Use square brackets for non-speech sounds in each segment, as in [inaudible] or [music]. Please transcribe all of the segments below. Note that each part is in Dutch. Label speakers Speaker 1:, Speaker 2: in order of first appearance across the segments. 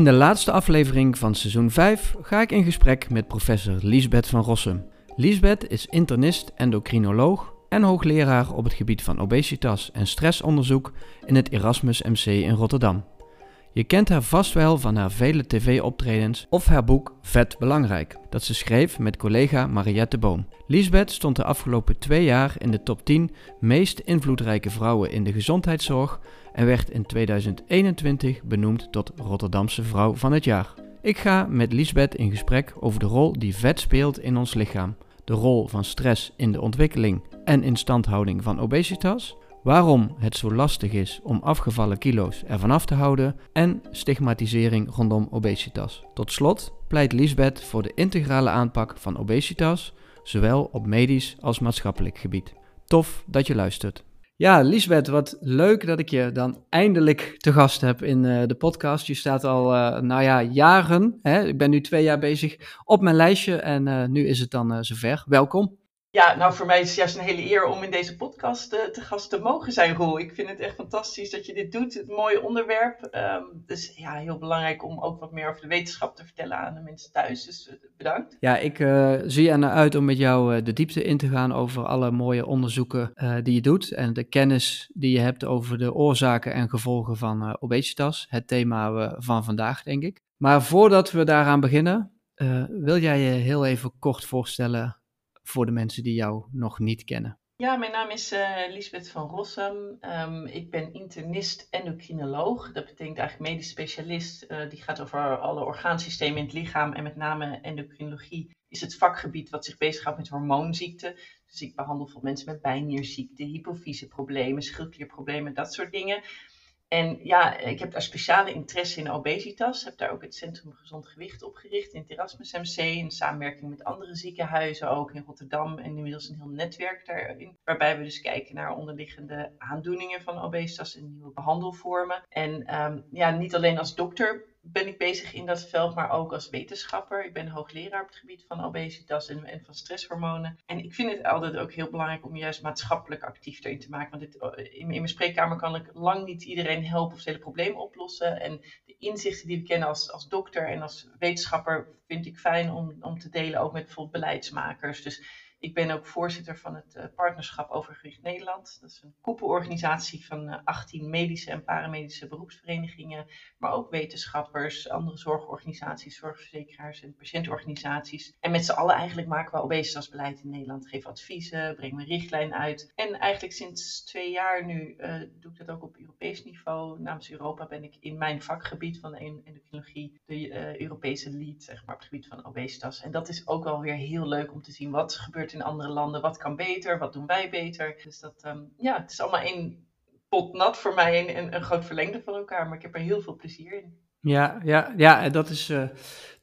Speaker 1: In de laatste aflevering van seizoen 5 ga ik in gesprek met professor Liesbeth van Rossum. Liesbeth is internist, endocrinoloog en hoogleraar op het gebied van obesitas en stressonderzoek in het Erasmus MC in Rotterdam. Je kent haar vast wel van haar vele tv-optredens of haar boek Vet Belangrijk, dat ze schreef met collega Mariette Boom. Liesbeth stond de afgelopen twee jaar in de top 10 meest invloedrijke vrouwen in de gezondheidszorg en werd in 2021 benoemd tot Rotterdamse Vrouw van het Jaar. Ik ga met Liesbeth in gesprek over de rol die vet speelt in ons lichaam, de rol van stress in de ontwikkeling en instandhouding van obesitas, waarom het zo lastig is om afgevallen kilo's ervan af te houden en stigmatisering rondom obesitas. Tot slot pleit Liesbeth voor de integrale aanpak van obesitas, zowel op medisch als maatschappelijk gebied. Tof dat je luistert. Ja, Liesbeth, wat leuk dat ik je dan eindelijk te gast heb in uh, de podcast. Je staat al, uh, nou ja, jaren. Hè? Ik ben nu twee jaar bezig op mijn lijstje en uh, nu is het dan zover. Welkom.
Speaker 2: Ja, nou voor mij is het juist een hele eer om in deze podcast uh, te gast te mogen zijn, Roel. Ik vind het echt fantastisch dat je dit doet. Het mooie onderwerp. Um, dus ja, heel belangrijk om ook wat meer over de wetenschap te vertellen aan de mensen thuis. Dus uh, bedankt.
Speaker 1: Ja, ik uh, zie er naar uit om met jou de diepte in te gaan over alle mooie onderzoeken die je doet. En de kennis die je hebt over de oorzaken en gevolgen van obesitas. Het thema van vandaag, denk ik. Maar voordat we daaraan beginnen, wil jij je heel even kort voorstellen voor de mensen die jou nog niet kennen?
Speaker 2: Ja, mijn naam is uh, Lisbeth van Rossum. Um, ik ben internist endocrinoloog. Dat betekent eigenlijk medisch specialist. Uh, die gaat over alle orgaansystemen in het lichaam. En met name endocrinologie is het vakgebied wat zich bezighoudt met hormoonziekten. Dus ik behandel veel mensen met bijnierziekte, hypofyseproblemen, schildklierproblemen, dat soort dingen. En ja, ik heb daar speciale interesse in obesitas. Heb daar ook het Centrum Gezond Gewicht opgericht in het Erasmus MC. In samenwerking met andere ziekenhuizen, ook in Rotterdam. En inmiddels een heel netwerk daarin. Waarbij we dus kijken naar onderliggende aandoeningen van obesitas en nieuwe behandelvormen. En um, ja, niet alleen als dokter ben ik bezig in dat veld, maar ook als wetenschapper. Ik ben hoogleraar op het gebied van obesitas en, van stresshormonen. En ik vind het altijd ook heel belangrijk om juist maatschappelijk actief erin te maken. Want dit, in, in, mijn spreekkamer kan ik lang niet iedereen helpen of het hele probleem oplossen. En de inzichten die we kennen als, als dokter en als wetenschapper vind ik fijn om, om te delen, ook met bijvoorbeeld beleidsmakers. Dus ik ben ook voorzitter van het uh, Partnerschap Overgewicht Nederland. Dat is een koepelorganisatie van uh, 18 medische en paramedische beroepsverenigingen, maar ook wetenschappers, andere zorgorganisaties, zorgverzekeraars en patiëntorganisaties. En met z'n allen eigenlijk maken we obesitasbeleid in Nederland, geven adviezen, brengen we richtlijn uit. En eigenlijk sinds twee jaar nu uh, doe ik dat ook op Europees niveau. Namens Europa ben ik in mijn vakgebied van endocrinologie de Europese lead zeg maar, op het gebied van obesitas. En dat is ook wel weer heel leuk om te zien wat gebeurt in andere landen. Wat kan beter? Wat doen wij beter? Dus dat, um, ja, het is allemaal één pot nat voor mij en een, groot verlengde van elkaar. Maar ik heb er heel veel plezier in.
Speaker 1: Ja, ja, ja dat is uh,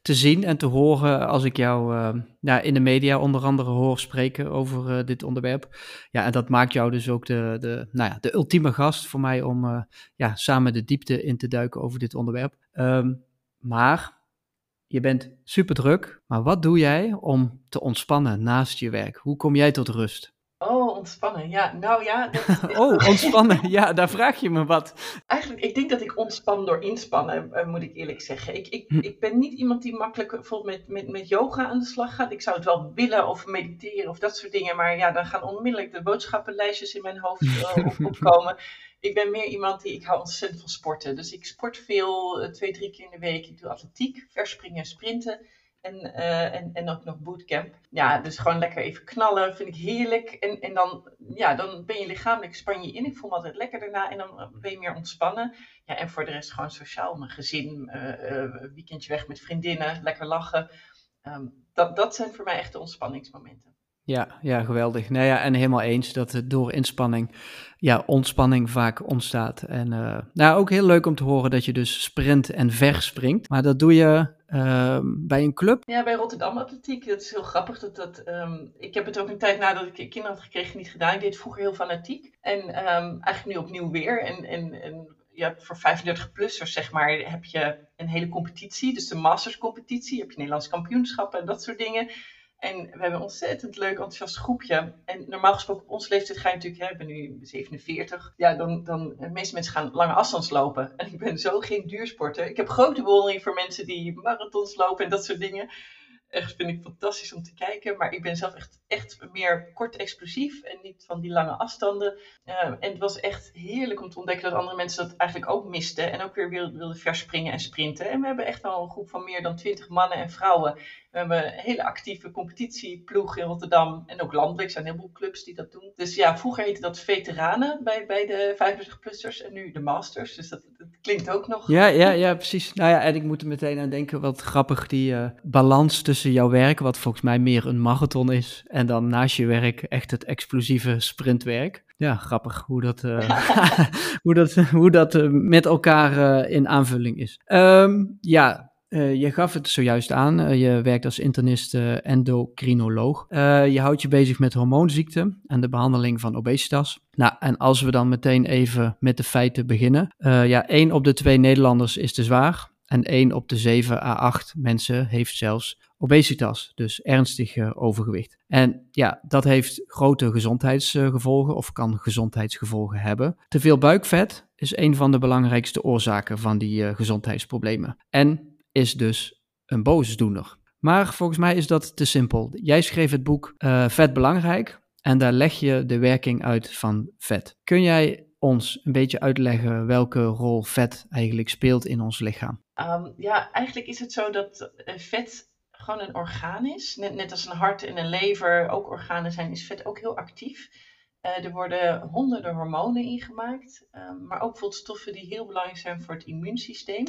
Speaker 1: te zien en te horen als ik jou uh, ja, in de media onder andere hoor spreken over uh, dit onderwerp. Ja, en dat maakt jou dus ook de, de, nou ja, de ultieme gast voor mij om ja, samen de diepte in te duiken over dit onderwerp. Um, maar je bent super druk, maar wat doe jij om te ontspannen naast je werk? Hoe kom jij tot rust?
Speaker 2: Oh, ontspannen. Ja, nou ja. Dat [laughs]
Speaker 1: oh, ontspannen. Ja, daar vraag je me wat.
Speaker 2: Eigenlijk, ik denk dat ik ontspan door inspannen, eh, moet ik eerlijk zeggen. Ik, ik, hm. ik ben niet iemand die makkelijk bijvoorbeeld met, met, met yoga aan de slag gaat. Ik zou het wel willen of mediteren of dat soort dingen. Maar ja, dan gaan onmiddellijk de boodschappenlijstjes in mijn hoofd uh, op, opkomen. [laughs] Ik ben meer iemand die, ik hou ontzettend van sporten. Dus ik sport veel, eh, twee, drie keer in de week. Ik doe atletiek, verspringen, sprinten. En, uh, en, en ook nog bootcamp. Ja, dus gewoon lekker even knallen, vind ik heerlijk. En, en dan, ja, dan ben je lichamelijk, span je in. Ik voel me altijd lekker daarna en dan ben je meer ontspannen. Ja, en voor de rest gewoon sociaal. Mijn gezin, weekendje weg met vriendinnen, lekker lachen. Um, dat, dat zijn voor mij echt de ontspanningsmomenten.
Speaker 1: Ja, ja, geweldig. Nou ja, en helemaal eens dat door inspanning, ja, ontspanning vaak ontstaat. En uh, nou, ook heel leuk om te horen dat je dus sprint en verspringt. Maar dat doe je uh, bij een club?
Speaker 2: Ja, bij Rotterdam Atletiek. Dat is heel grappig. Dat, dat, um, ik heb het ook een tijd nadat ik kinderen had gekregen niet gedaan. Ik deed vroeger heel fanatiek. En um, eigenlijk nu opnieuw weer. En, en, en ja, voor 35-plussers, zeg maar, heb je een hele competitie. Dus de masterscompetitie. Heb je Nederlands kampioenschappen en dat soort dingen. En we hebben een ontzettend leuk, enthousiast groepje. En normaal gesproken op onze leeftijd ga je natuurlijk, hè, ik ben nu 47. Ja, dan, dan, de meeste mensen gaan lange afstands lopen. En ik ben zo geen duursporter. Ik heb grote bewondering voor mensen die marathons lopen en dat soort dingen echt vind ik fantastisch om te kijken. Maar ik ben zelf echt, echt meer kort explosief en niet van die lange afstanden. Uh, en het was echt heerlijk om te ontdekken dat andere mensen dat eigenlijk ook misten. En ook weer wilden, verspringen en sprinten. En we hebben echt wel een groep van meer dan twintig mannen en vrouwen. We hebben een hele actieve competitieploeg in Rotterdam. En ook landelijk zijn een heleboel clubs die dat doen. Dus ja, vroeger heette dat veteranen bij, bij de 55-plussers. En nu de masters. Dus dat, klinkt ook nog.
Speaker 1: Ja, ja, ja, precies. Nou ja, en ik moet er meteen aan denken. Wat grappig die uh, balans tussen jouw werk, wat volgens mij meer een marathon is. En dan naast je werk echt het explosieve sprintwerk. Ja, grappig hoe dat, uh, [laughs] [laughs] hoe dat, hoe dat uh, met elkaar uh, in aanvulling is. Um, ja, uh, je gaf het zojuist aan, uh, je werkt als internist uh, endocrinoloog. je houdt je bezig met hormoonziekten en de behandeling van obesitas. Nou, en als we dan meteen even met de feiten beginnen. ja, 1 op de 2 Nederlanders is te zwaar en 1 op de 7 à 8 mensen heeft zelfs obesitas, dus ernstig overgewicht. En ja, dat heeft grote gezondheidsgevolgen of kan gezondheidsgevolgen hebben. Te veel buikvet is een van de belangrijkste oorzaken van die gezondheidsproblemen. En is dus een boosdoener. Maar volgens mij is dat te simpel. Jij schreef het boek uh, Vet Belangrijk en daar leg je de werking uit van vet. Kun jij ons een beetje uitleggen welke rol vet eigenlijk speelt in ons lichaam?
Speaker 2: Um, ja, eigenlijk is het zo dat vet gewoon een orgaan is. Net, net, als een hart en een lever ook organen zijn, is vet ook heel actief. Uh, er worden honderden hormonen ingemaakt, um, maar ook bijvoorbeeld stoffen die heel belangrijk zijn voor het immuunsysteem.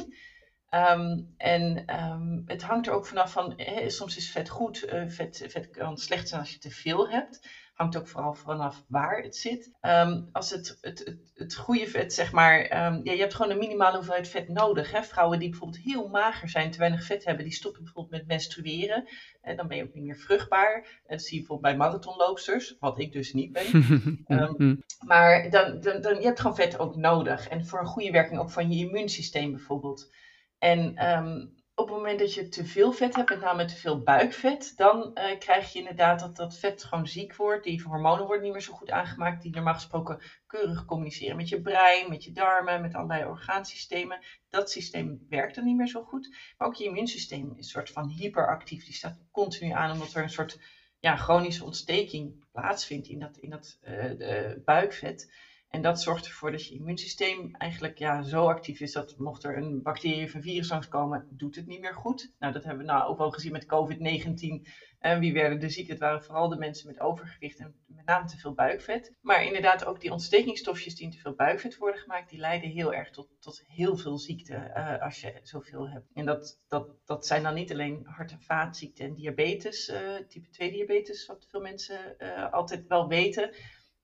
Speaker 2: Um, en um, het hangt er ook vanaf van, soms is vet goed, uh, vet, vet kan slecht zijn als je te veel hebt. Hangt ook vooral vanaf waar het zit. Um, als het, het, het, het goede vet, zeg maar, ja, je hebt gewoon een minimale hoeveelheid vet nodig. Hè? Vrouwen die bijvoorbeeld heel mager zijn, te weinig vet hebben, die stoppen bijvoorbeeld met menstrueren. En dan ben je ook niet meer vruchtbaar. En dat zie je bijvoorbeeld bij marathonloopsters, wat ik dus niet ben. [laughs] maar dan, dan, dan, je hebt gewoon vet ook nodig. En voor een goede werking ook van je immuunsysteem bijvoorbeeld. En um, op het moment dat je te veel vet hebt, met name te veel buikvet, dan uh, krijg je inderdaad dat dat vet gewoon ziek wordt. Die hormonen worden niet meer zo goed aangemaakt, die normaal gesproken keurig communiceren met je brein, met je darmen, met allerlei orgaansystemen. Dat systeem werkt dan niet meer zo goed. Maar ook je immuunsysteem is een soort van hyperactief. Die staat continu aan omdat er een soort ja, chronische ontsteking plaatsvindt in dat, in dat uh, buikvet. En dat zorgt ervoor dat je immuunsysteem eigenlijk ja, zo actief is dat mocht er een bacterie of een virus langskomen, doet het niet meer goed. Nou, dat hebben we nou ook wel gezien met COVID-19. En wie werden er ziek? Het waren vooral de mensen met overgewicht en met name te veel buikvet. Maar inderdaad, ook die ontstekingsstofjes die in te veel buikvet worden gemaakt, die leiden heel erg tot, tot heel veel ziekte uh, als je zoveel hebt. En dat, dat, dat zijn dan niet alleen hart- en vaatziekten en diabetes, uh, type 2 diabetes, wat veel mensen altijd wel weten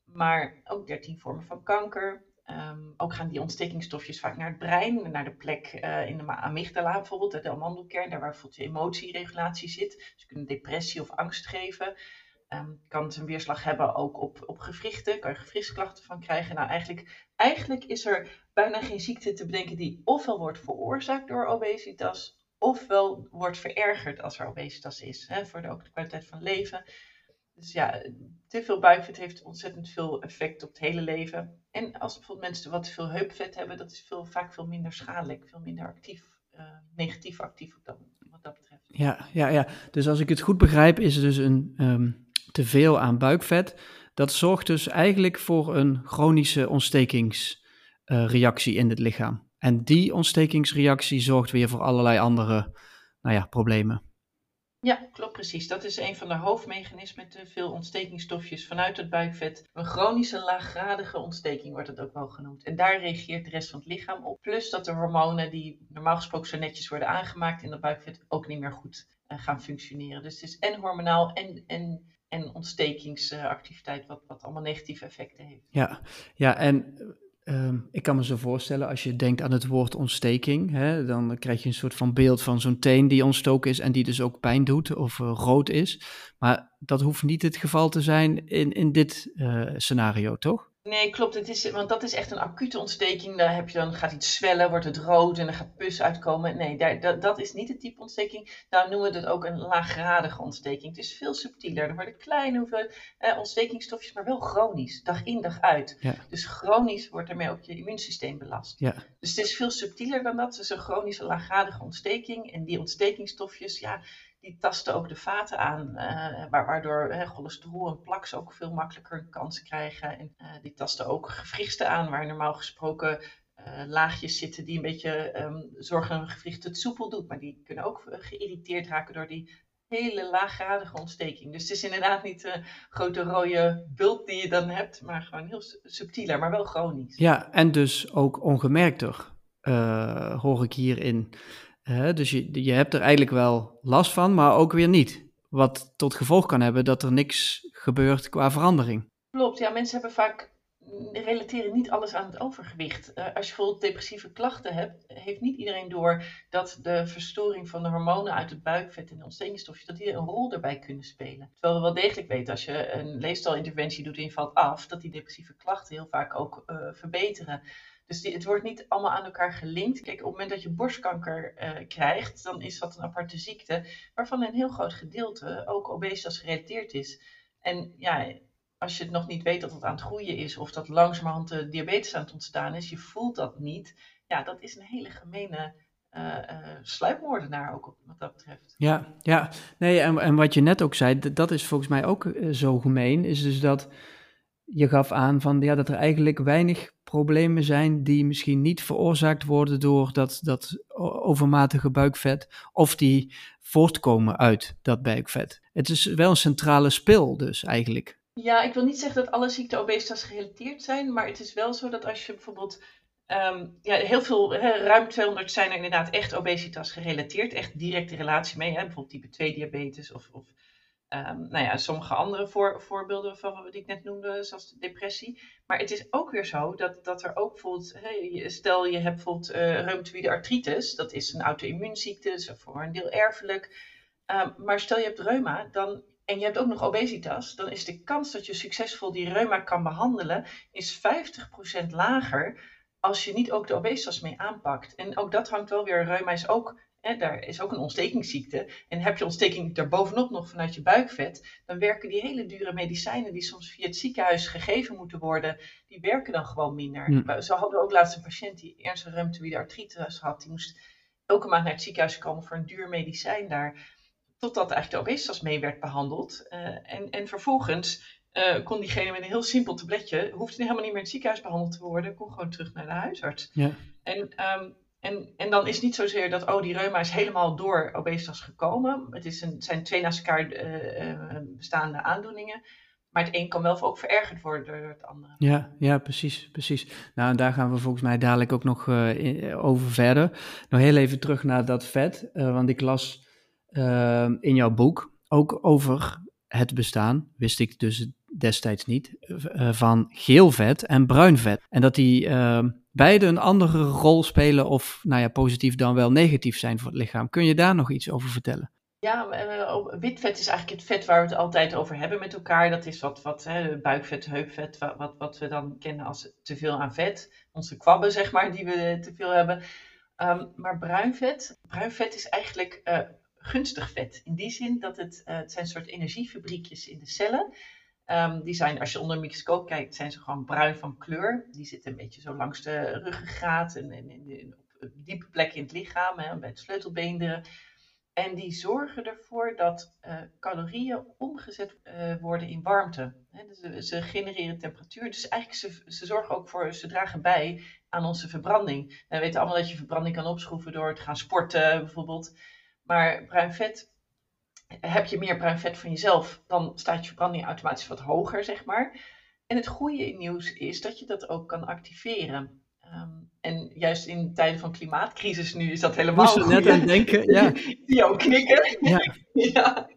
Speaker 2: maar ook 13 vormen van kanker. Um, ook gaan die ontstekingsstofjes vaak naar het brein, naar de plek uh, in de amygdala bijvoorbeeld, de amandelkern, daar waar bijvoorbeeld je emotieregulatie zit. Dus kunt depressie of angst geven. Um, kan het een weerslag hebben ook op, op gewrichten, kan je gewrichtsklachten van krijgen. Nou, eigenlijk, eigenlijk is er bijna geen ziekte te bedenken die ofwel wordt veroorzaakt door obesitas, ofwel wordt verergerd als er obesitas is. Hè, voor de, ook de kwaliteit van leven. Dus ja, te veel buikvet heeft ontzettend veel effect op het hele leven. En als bijvoorbeeld mensen wat te veel heupvet hebben, dat is veel, vaak veel minder schadelijk, veel minder actief, uh, negatief actief op wat dat betreft.
Speaker 1: Ja, ja, ja, dus als ik het goed begrijp, is er dus een um, te veel aan buikvet. Dat zorgt dus eigenlijk voor een chronische ontstekingsreactie uh, in het lichaam. En die ontstekingsreactie zorgt weer voor allerlei andere nou ja, problemen.
Speaker 2: Ja, klopt precies. Dat is een van de hoofdmechanismen. Te veel ontstekingsstofjes vanuit het buikvet. Een chronische laaggradige ontsteking wordt het ook wel genoemd. En daar reageert de rest van het lichaam op. Plus dat de hormonen die normaal gesproken zo netjes worden aangemaakt in dat buikvet ook niet meer goed uh, gaan functioneren. Dus het is en hormonaal en, en, en ontstekingsactiviteit wat, wat allemaal negatieve effecten heeft.
Speaker 1: Ja, ja en Um, ik kan me zo voorstellen, als je denkt aan het woord ontsteking, hè, dan krijg je een soort van beeld van zo'n teen die ontstoken is en die dus ook pijn doet of uh, rood is. Maar dat hoeft niet het geval te zijn in, in dit uh, scenario, toch?
Speaker 2: Nee, klopt. Het is, want dat is echt een acute ontsteking. Daar heb je dan, gaat iets zwellen, wordt het rood en dan gaat pus uitkomen. Nee, daar, dat, dat is niet het type ontsteking. Nou noemen we het ook een laaggradige ontsteking. Het is veel subtieler. Er worden kleine hoeveelheid eh, ontstekingsstofjes, maar wel chronisch. Dag in, dag uit.
Speaker 1: Ja.
Speaker 2: Dus chronisch wordt ermee ook je immuunsysteem belast.
Speaker 1: Ja.
Speaker 2: Dus het is veel subtieler dan dat. Het is een chronische laaggradige ontsteking. En die ontstekingsstofjes, ja, die tasten ook de vaten aan, uh, waardoor hè, cholesterol en plaks ook veel makkelijker een kans krijgen. En uh, die tasten ook gewrichten aan, waar normaal gesproken uh, laagjes zitten die een beetje um, zorgen dat een gewricht het soepel doet. Maar die kunnen ook geïrriteerd raken door die hele laaggradige ontsteking. Dus het is inderdaad niet een grote rode bult die je dan hebt, maar gewoon heel subtieler, maar wel chronisch.
Speaker 1: Ja, en dus ook ongemerkter, hoor ik hierin dus je, hebt er eigenlijk wel last van, maar ook weer niet. Wat tot gevolg kan hebben dat er niks gebeurt qua verandering.
Speaker 2: Klopt, ja, mensen hebben vaak relateren niet alles aan het overgewicht. Uh, als je bijvoorbeeld depressieve klachten hebt, heeft niet iedereen door dat de verstoring van de hormonen uit het buikvet en de ontstekingsstofjes, dat die een rol erbij kunnen spelen. Terwijl we wel degelijk weten, als je een leefstijlinterventie doet en je valt af, dat die depressieve klachten heel vaak ook uh, verbeteren. Dus het wordt niet allemaal aan elkaar gelinkt. Kijk, op het moment dat je borstkanker uh, krijgt, dan is dat een aparte ziekte, waarvan een heel groot gedeelte ook obesitas gerelateerd is. En ja, als je het nog niet weet dat het aan het groeien is, of dat langzamerhand de diabetes aan het ontstaan is, je voelt dat niet. Ja, dat is een hele gemene uh, uh, sluipmoordenaar ook wat dat betreft.
Speaker 1: Ja, ja. Nee, en, en wat je net ook zei, dat is volgens mij ook zo gemeen, is dus dat je gaf aan van, ja, dat er eigenlijk weinig problemen zijn die misschien niet veroorzaakt worden door dat, dat overmatige buikvet of die voortkomen uit dat buikvet. Het is wel een centrale spil dus eigenlijk.
Speaker 2: Ja, ik wil niet zeggen dat alle ziekten obesitas gerelateerd zijn, maar het is wel zo dat als je bijvoorbeeld Um, ja, heel veel, ruim 200 zijn er inderdaad echt obesitas gerelateerd, echt directe relatie mee, hè, bijvoorbeeld type 2 diabetes of, of Um, nou ja, sommige andere voor, voorbeelden van wat ik net noemde, zoals de depressie. Maar het is ook weer zo dat, dat er ook bijvoorbeeld, stel je hebt bijvoorbeeld uh, reumatoïde artritis, dat is een auto-immuunziekte, is voor een deel erfelijk. Um, maar stel je hebt reuma dan, en je hebt ook nog obesitas, dan is de kans dat je succesvol die reuma kan behandelen, is 50% lager als je niet ook de obesitas mee aanpakt. En ook dat hangt wel weer, reuma is ook Hè, daar is ook een ontstekingsziekte. En heb je ontsteking daarbovenop nog vanuit je buikvet, dan werken die hele dure medicijnen die soms via het ziekenhuis gegeven moeten worden, die werken dan gewoon minder. Mm. Zo hadden we ook laatst een patiënt die ernstige reumatoïde artritis had. Die moest elke maand naar het ziekenhuis komen voor een duur medicijn daar. Totdat eigenlijk de obesitas mee werd behandeld. Uh, en, en vervolgens uh, kon diegene met een heel simpel tabletje, hoefde helemaal niet meer in het ziekenhuis behandeld te worden, kon gewoon terug naar de huisarts.
Speaker 1: Ja.
Speaker 2: En um, en, en dan is niet zozeer dat, oh, die reuma is helemaal door obesitas gekomen. Het is een, zijn twee naast elkaar uh, bestaande aandoeningen. Maar het een kan wel ook verergerd worden door het andere.
Speaker 1: Ja, ja precies, precies. Nou, en daar gaan we volgens mij dadelijk ook nog in, over verder. Nog heel even terug naar dat vet. Want ik las in jouw boek ook over het bestaan, wist ik dus destijds niet, van geel vet en bruin vet. En dat die beide een andere rol spelen of nou ja, positief dan wel negatief zijn voor het lichaam. Kun je daar nog iets over vertellen?
Speaker 2: Ja, uh, wit vet is eigenlijk het vet waar we het altijd over hebben met elkaar. Dat is wat, wat hè, buikvet, heupvet, wat, wat, wat, we dan kennen als te veel aan vet. Onze kwabben, zeg maar, die we te veel hebben. Um, maar bruin vet, bruin vet is eigenlijk gunstig vet. In die zin dat het, uh, het zijn soort energiefabriekjes in de cellen. Um, die zijn, als je onder een microscoop kijkt, zijn ze gewoon bruin van kleur. Die zitten een beetje zo langs de ruggengraat en, en, op diepe plekken in het lichaam, hè, bij het sleutelbeenderen. En die zorgen ervoor dat uh, calorieën omgezet uh, worden in warmte. Dus ze, ze, genereren temperatuur. Dus eigenlijk ze, ze zorgen ook voor, ze dragen bij aan onze verbranding. we weten allemaal dat je verbranding kan opschroeven door te gaan sporten bijvoorbeeld. Maar bruin vet heb je meer bruin vet van jezelf, dan staat je verbranding automatisch wat hoger, zeg maar. En het goede nieuws is dat je dat ook kan activeren. Um, en juist in tijden van klimaatcrisis nu is dat helemaal
Speaker 1: Moest net aan denken, ja. [laughs]
Speaker 2: Die ook knikken. Ja. [laughs] ja.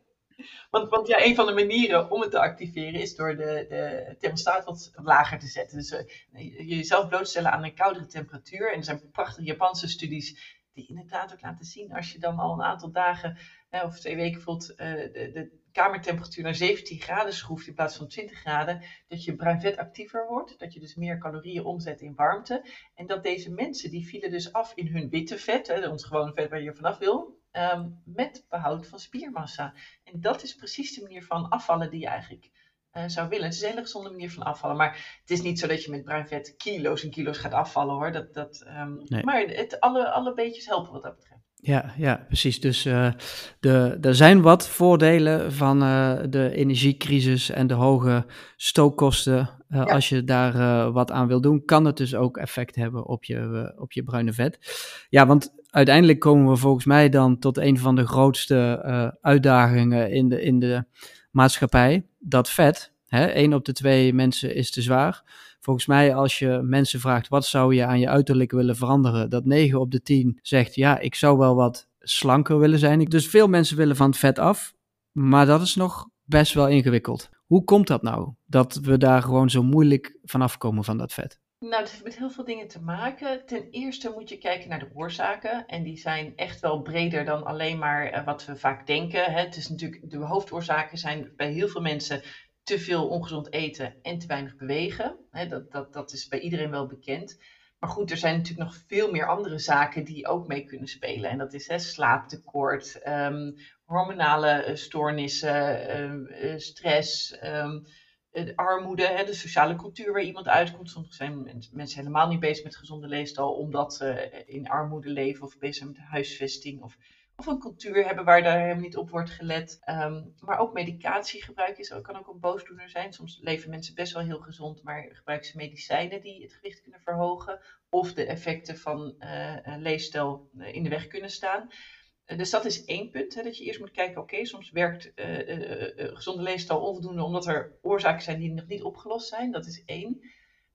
Speaker 2: Want, want ja, een van de manieren om het te activeren is door de, de thermostaat wat lager te zetten. Dus uh, jezelf blootstellen aan een koudere temperatuur. En er zijn prachtige Japanse studies die inderdaad ook laten zien als je dan al een aantal dagen of twee weken voelt, uh, de, de, kamertemperatuur naar 17 graden schroeft in plaats van 20 graden, dat je bruin vet actiever wordt, dat je dus meer calorieën omzet in warmte. En dat deze mensen, die vielen dus af in hun witte vet, hè, ons gewone vet waar je vanaf wil, ehm, met behoud van spiermassa. En dat is precies de manier van afvallen die je eigenlijk uh, zou willen. Het is een hele gezonde manier van afvallen. Maar het is niet zo dat je met bruin vet kilo's en kilo's gaat afvallen hoor. Dat, dat, um, Maar het, alle, alle beetjes helpen wat dat betreft.
Speaker 1: Ja, ja, precies. Dus uh, de, er zijn wat voordelen van uh, de energiecrisis en de hoge stookkosten. Uh, ja. Als je daar wat aan wil doen, kan het dus ook effect hebben op je, op je bruine vet. Ja, want uiteindelijk komen we volgens mij dan tot een van de grootste uitdagingen in de, in de maatschappij. Dat vet, hè, één op de twee mensen is te zwaar. Volgens mij, als je mensen vraagt wat zou je aan je uiterlijk willen veranderen, dat 9 op de 10 zegt ja, ik zou wel wat slanker willen zijn. Dus veel mensen willen van het vet af, maar dat is nog best wel ingewikkeld. Hoe komt dat nou, dat we daar gewoon zo moeilijk vanaf komen van dat vet?
Speaker 2: Nou, het heeft met heel veel dingen te maken. Ten eerste moet je kijken naar de oorzaken. En die zijn echt wel breder dan alleen maar eh, wat we vaak denken. Het is natuurlijk, de hoofdoorzaken zijn bij heel veel mensen te veel ongezond eten en te weinig bewegen. dat, dat, dat is bij iedereen wel bekend. Maar goed, er zijn natuurlijk nog veel meer andere zaken die ook mee kunnen spelen. En dat is slaaptekort, um, hormonale eh, stoornissen, ehm, eh, stress, um, armoede, de sociale cultuur waar iemand uitkomt. Soms zijn mensen helemaal niet bezig met gezonde leefstijl omdat ze in armoede leven of bezig zijn met huisvesting of of een cultuur hebben waar daar helemaal niet op wordt gelet. Ehm, maar ook medicatiegebruik is, kan ook een boosdoener zijn. Soms leven mensen best wel heel gezond, maar gebruiken ze medicijnen die het gewicht kunnen verhogen. Of de effecten van uh, leefstijl eh, in de weg kunnen staan. Uh, dus dat is één punt, hè, dat je eerst moet kijken, oké, soms werkt gezonde leefstijl onvoldoende omdat er oorzaken zijn die nog niet opgelost zijn. Dat is één.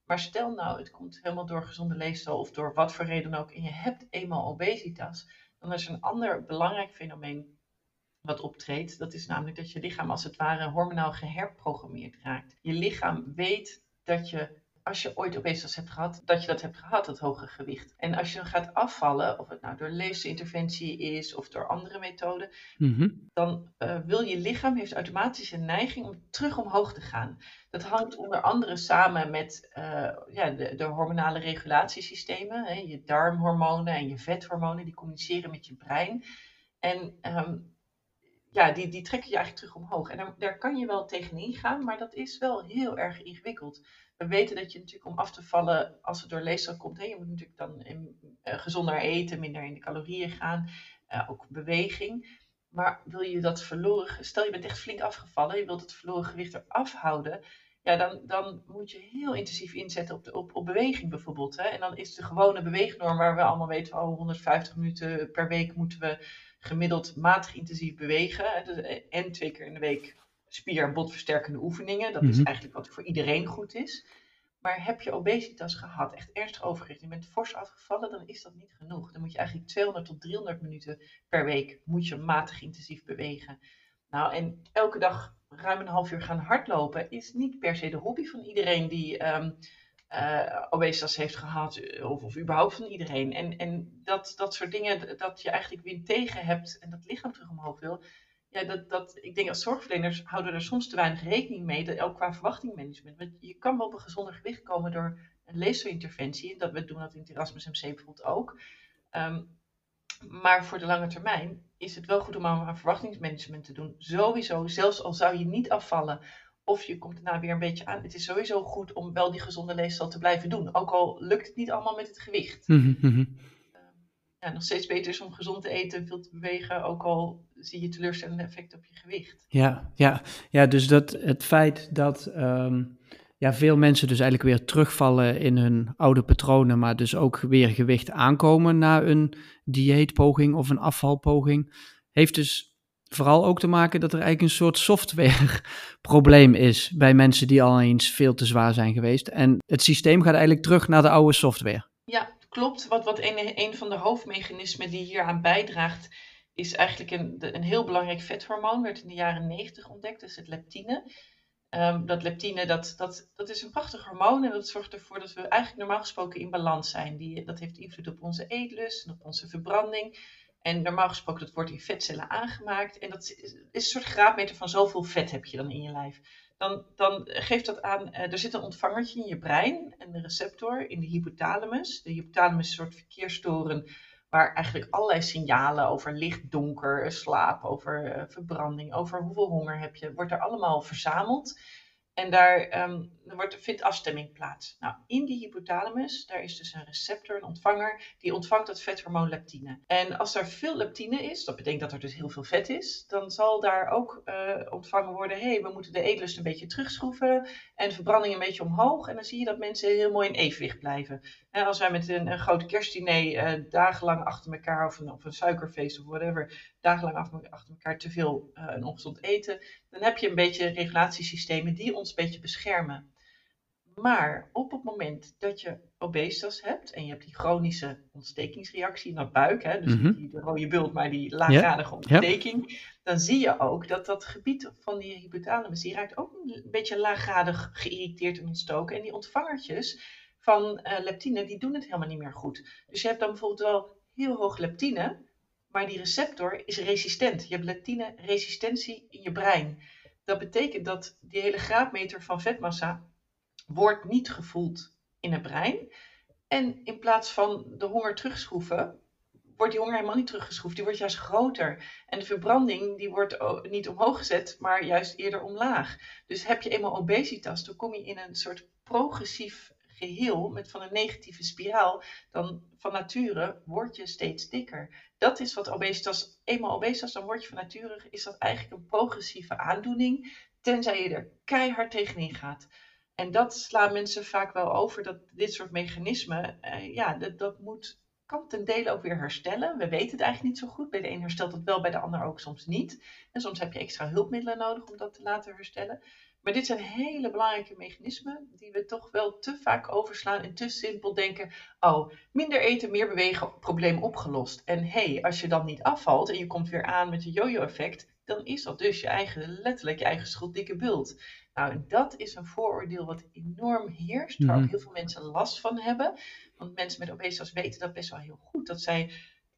Speaker 2: Maar stel nou, het komt helemaal door gezonde leefstijl of door wat voor reden ook en je hebt eenmaal obesitas dan is een ander belangrijk fenomeen wat optreedt. Dat is namelijk dat je lichaam als het ware hormonaal geherprogrammeerd raakt. Je lichaam weet dat je als je ooit obesitas hebt gehad, dat je dat hebt gehad, dat hoge gewicht. En als je dan gaat afvallen, of het nou door leefstijlinterventie is of door andere methoden, mhm. dan uh, wil je lichaam heeft automatisch een neiging om terug omhoog te gaan. Dat hangt onder andere samen met uh, ja, de, de, hormonale regulatiesystemen, hè, je darmhormonen en je vethormonen, die communiceren met je brein. En um, ja, die, die trekken je eigenlijk terug omhoog. En daar, daar kan je wel tegenin gaan, maar dat is wel heel erg ingewikkeld we weten dat je natuurlijk om af te vallen, als het door leefstijl komt, hè, je moet natuurlijk dan in, uh, gezonder eten, minder in de calorieën gaan, uh, ook beweging. Maar wil je dat verloren, stel je bent echt flink afgevallen, je wilt het verloren gewicht eraf houden, ja, dan, dan moet je heel intensief inzetten op, de, op, op beweging bijvoorbeeld. Hè? En dan is de gewone beweegnorm waar we allemaal weten, oh, 150 minuten per week moeten we gemiddeld matig intensief bewegen. Dus, eh, en twee keer in de week spier- en botversterkende oefeningen. Dat is mhm. eigenlijk wat voor iedereen goed is. Maar heb je obesitas gehad, echt ernstig overgewicht, je bent fors afgevallen, dan is dat niet genoeg. Dan moet je eigenlijk 200 tot 300 minuten per week moet je matig intensief bewegen. Nou, en elke dag ruim een half uur gaan hardlopen is niet per se de hobby van iedereen die um, uh, obesitas heeft gehad, eh, of, of überhaupt van iedereen. En, en dat, dat soort dingen, dat je eigenlijk wind tegen hebt en dat lichaam terug omhoog wil, ja, dat, dat, ik denk als zorgverleners houden er soms te weinig rekening mee, dat, ook qua verwachtingmanagement. Want je kan wel op een gezonder gewicht komen door een leefstijlinterventie. Dat, we doen dat in het Erasmus MC bijvoorbeeld ook. Ehm, maar voor de lange termijn is het wel goed om aan verwachtingsmanagement te doen. Sowieso, zelfs al zou je niet afvallen of je komt daarna weer een beetje aan. Het is sowieso goed om wel die gezonde leefstijl te blijven doen. Ook al lukt het niet allemaal met het gewicht. Mm ja, nog steeds beter is om gezond te eten en veel te bewegen, ook al zie je teleurstellende effecten op je gewicht.
Speaker 1: Ja, ja, ja dus dat, het feit dat um, ja, veel mensen dus eigenlijk weer terugvallen in hun oude patronen, maar dus ook weer gewicht aankomen na een dieetpoging of een afvalpoging, heeft dus vooral ook te maken dat er eigenlijk een soort softwareprobleem [laughs] is bij mensen die al eens veel te zwaar zijn geweest. En het systeem gaat eigenlijk terug naar de oude software.
Speaker 2: Ja, klopt. Wat, wat een, een van de hoofdmechanismen die hieraan bijdraagt, is eigenlijk een, een heel belangrijk vethormoon. Werd in de jaren 90 ontdekt, dat is het leptine. Um, dat leptine, dat, dat, dat is een prachtig hormoon en dat zorgt ervoor dat we eigenlijk normaal gesproken in balans zijn. Die, dat heeft invloed op onze eetlust en op onze verbranding. En normaal gesproken, dat wordt in vetcellen aangemaakt. En dat is een soort graadmeter van zoveel vet heb je dan in je lijf. Dan, dan geeft dat aan, uh, er zit een ontvangertje in je brein en een receptor in de hypothalamus. De hypothalamus is een soort verkeerstoren waar eigenlijk allerlei signalen over licht, donker, slaap, over uh, verbranding, over hoeveel honger heb je, wordt er allemaal verzameld. En daar um, wordt, vindt afstemming plaats. Nou, in die hypothalamus, daar is dus een receptor, een ontvanger, die ontvangt het vethormoon leptine. En als er veel leptine is, dat betekent dat er dus heel veel vet is, dan zal daar ook uh, ontvangen worden, hé, hey, we moeten de eetlust een beetje terugschroeven en de verbranding een beetje omhoog. En dan zie je dat mensen heel mooi in evenwicht blijven. En als wij met een, een groot kerstdiner uh, dagenlang achter elkaar, of een, of een suikerfeest of whatever, dagenlang achter elkaar te veel uh, en ongezond eten, dan heb je een beetje regulatiesystemen die ons een beetje beschermen. Maar op het moment dat je obesitas hebt en je hebt die chronische ontstekingsreactie in dat buik, hè, dus mm -hmm. niet die rode bult, maar die laaggradige ja. ontsteking, ja. dan zie je ook dat dat gebied van die hypothalamus, die raakt ook een beetje laaggradig geïrriteerd en ontstoken. En die ontvangertjes van uh, leptine, die doen het helemaal niet meer goed. Dus je hebt dan bijvoorbeeld wel heel hoog leptine, maar die receptor is resistent. Je hebt leptine-resistentie in je brein. Dat betekent dat die hele graadmeter van vetmassa wordt niet gevoeld in het brein. En in plaats van de honger terugschroeven, wordt die honger helemaal niet teruggeschroefd. Die wordt juist groter. En de verbranding die wordt niet omhoog gezet, maar juist eerder omlaag. Dus heb je eenmaal obesitas, dan kom je in een soort progressief geheel met van een negatieve spiraal. Dan van nature word je steeds dikker. Dat is wat obesitas, eenmaal obesitas, dan word je van nature, is dat eigenlijk een progressieve aandoening. Tenzij je er keihard tegenin gaat. En dat slaan mensen vaak wel over, dat dit soort mechanismen, uh, ja, dat, dat moet, kan ten dele ook weer herstellen. We weten het eigenlijk niet zo goed. Bij de een herstelt het wel, bij de ander ook soms niet. En soms heb je extra hulpmiddelen nodig om dat te laten herstellen. Maar dit zijn hele belangrijke mechanismen die we toch wel te vaak overslaan en te simpel denken: oh, minder eten, meer bewegen, probleem opgelost. En hé, hey, als je dan niet afvalt en je komt weer aan met een yo-yo-effect, dan is dat dus je eigen, letterlijk je eigen schuld dikke bult. Nou, dat is een vooroordeel wat enorm heerst, waar
Speaker 1: Mhm.
Speaker 2: ook heel veel mensen last van hebben. Want mensen met obesitas weten dat best wel heel goed, dat zij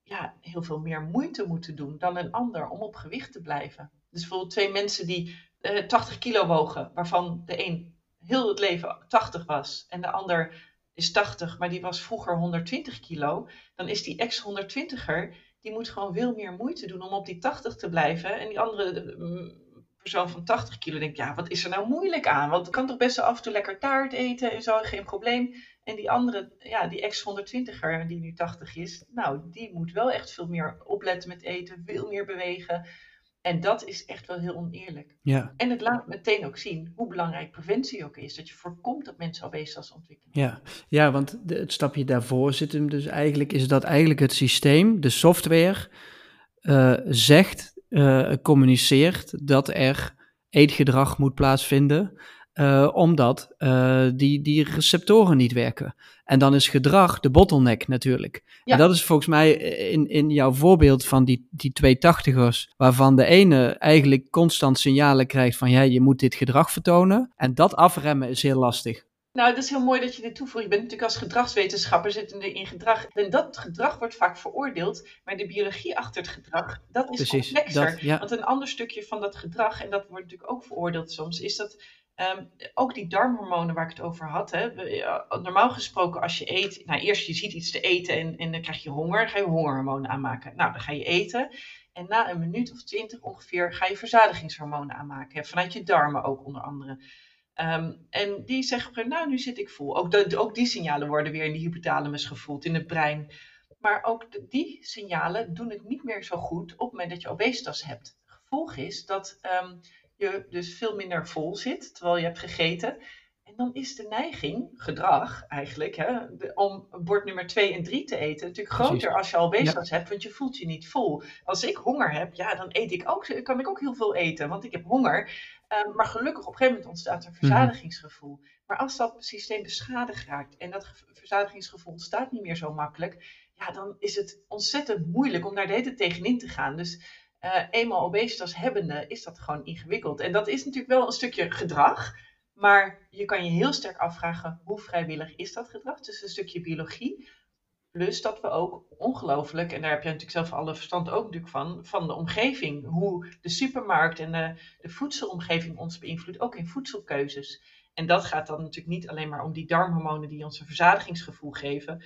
Speaker 2: ja, heel veel meer moeite moeten doen dan een ander om op gewicht te blijven. Dus bijvoorbeeld twee mensen die eh, 80 kilo wogen, waarvan de een heel het leven 80 was en de ander is 80, maar die was vroeger 120 kilo, dan is die ex-120er, die moet gewoon veel meer moeite doen om op die 80 te blijven. En die andere mm, persoon van 80 kilo denkt, ja, wat is er nou moeilijk aan? Want kan toch best wel af en toe lekker taart eten en zo, geen probleem. En die andere, ja, die ex-120er die nu 80 is, nou, die moet wel echt veel meer opletten met eten, veel meer bewegen. En dat is echt wel heel oneerlijk.
Speaker 1: Ja,
Speaker 2: En het laat meteen ook zien hoe belangrijk preventie ook is. Dat je voorkomt dat mensen obesitas ontwikkelen.
Speaker 1: ja. ja want de, het stapje daarvoor zit hem dus eigenlijk, is dat eigenlijk het systeem, de software, eh, zegt, eh, communiceert dat er eetgedrag moet plaatsvinden, eh, omdat eh, die, die receptoren niet werken. En dan is gedrag de bottleneck natuurlijk.
Speaker 2: Ja.
Speaker 1: En dat is volgens mij in, in jouw voorbeeld van die, die twee tachtigers, waarvan de ene eigenlijk constant signalen krijgt van ja, je moet dit gedrag vertonen. En dat afremmen is heel lastig.
Speaker 2: Nou, het is heel mooi dat je dit toevoegt. Je bent natuurlijk als gedragswetenschapper zittende in gedrag. En dat gedrag wordt vaak veroordeeld, maar de biologie achter het gedrag, dat is
Speaker 1: Precies,
Speaker 2: complexer.
Speaker 1: dat- ja.
Speaker 2: Want een ander stukje van dat gedrag, en dat wordt natuurlijk ook veroordeeld soms, is dat ehm, ook die darmhormonen waar ik het over had. Hè, normaal gesproken als je eet, nou eerst je ziet iets te eten en, en dan krijg je honger, ga je hongerhormonen aanmaken. Nou, dan ga je eten. En na een minuut of twintig ongeveer ga je verzadigingshormonen aanmaken. Vanuit je darmen ook onder andere. Ehm, en die zeggen, nou nu zit ik vol. Ook, ook die signalen worden weer in de hypothalamus gevoeld, in het brein. Maar ook die signalen doen het niet meer zo goed op het moment dat je obesitas hebt. Gevolg is dat ehm, je dus veel minder vol zit terwijl je hebt gegeten. En dan is de neiging, gedrag eigenlijk, hè, de- om bord nummer 2 en 3 te eten, natuurlijk
Speaker 1: Precies.
Speaker 2: groter als je obesitas hebt, want je voelt je niet vol. Als ik honger heb, ja, dan eet ik ook, kan ik ook heel veel eten, want ik heb honger. Ehm, maar gelukkig op een gegeven moment ontstaat er verzadigingsgevoel. Maar als dat systeem beschadigd raakt en dat ge- verzadigingsgevoel ontstaat niet meer zo makkelijk, ja, dan is het ontzettend moeilijk om daar de hele tegenin te gaan. Dus eh, eenmaal obesitas hebbende is dat gewoon ingewikkeld. En dat is natuurlijk wel een stukje gedrag, maar je kan je heel sterk afvragen hoe vrijwillig is dat gedrag. Dus een stukje biologie. Plus dat we ook ongelooflijk, en daar heb je natuurlijk zelf alle verstand ook van, van de omgeving. Hoe de supermarkt en de, de voedselomgeving ons beïnvloedt, ook in voedselkeuzes. En dat gaat dan natuurlijk niet alleen maar om die darmhormonen die ons een verzadigingsgevoel geven.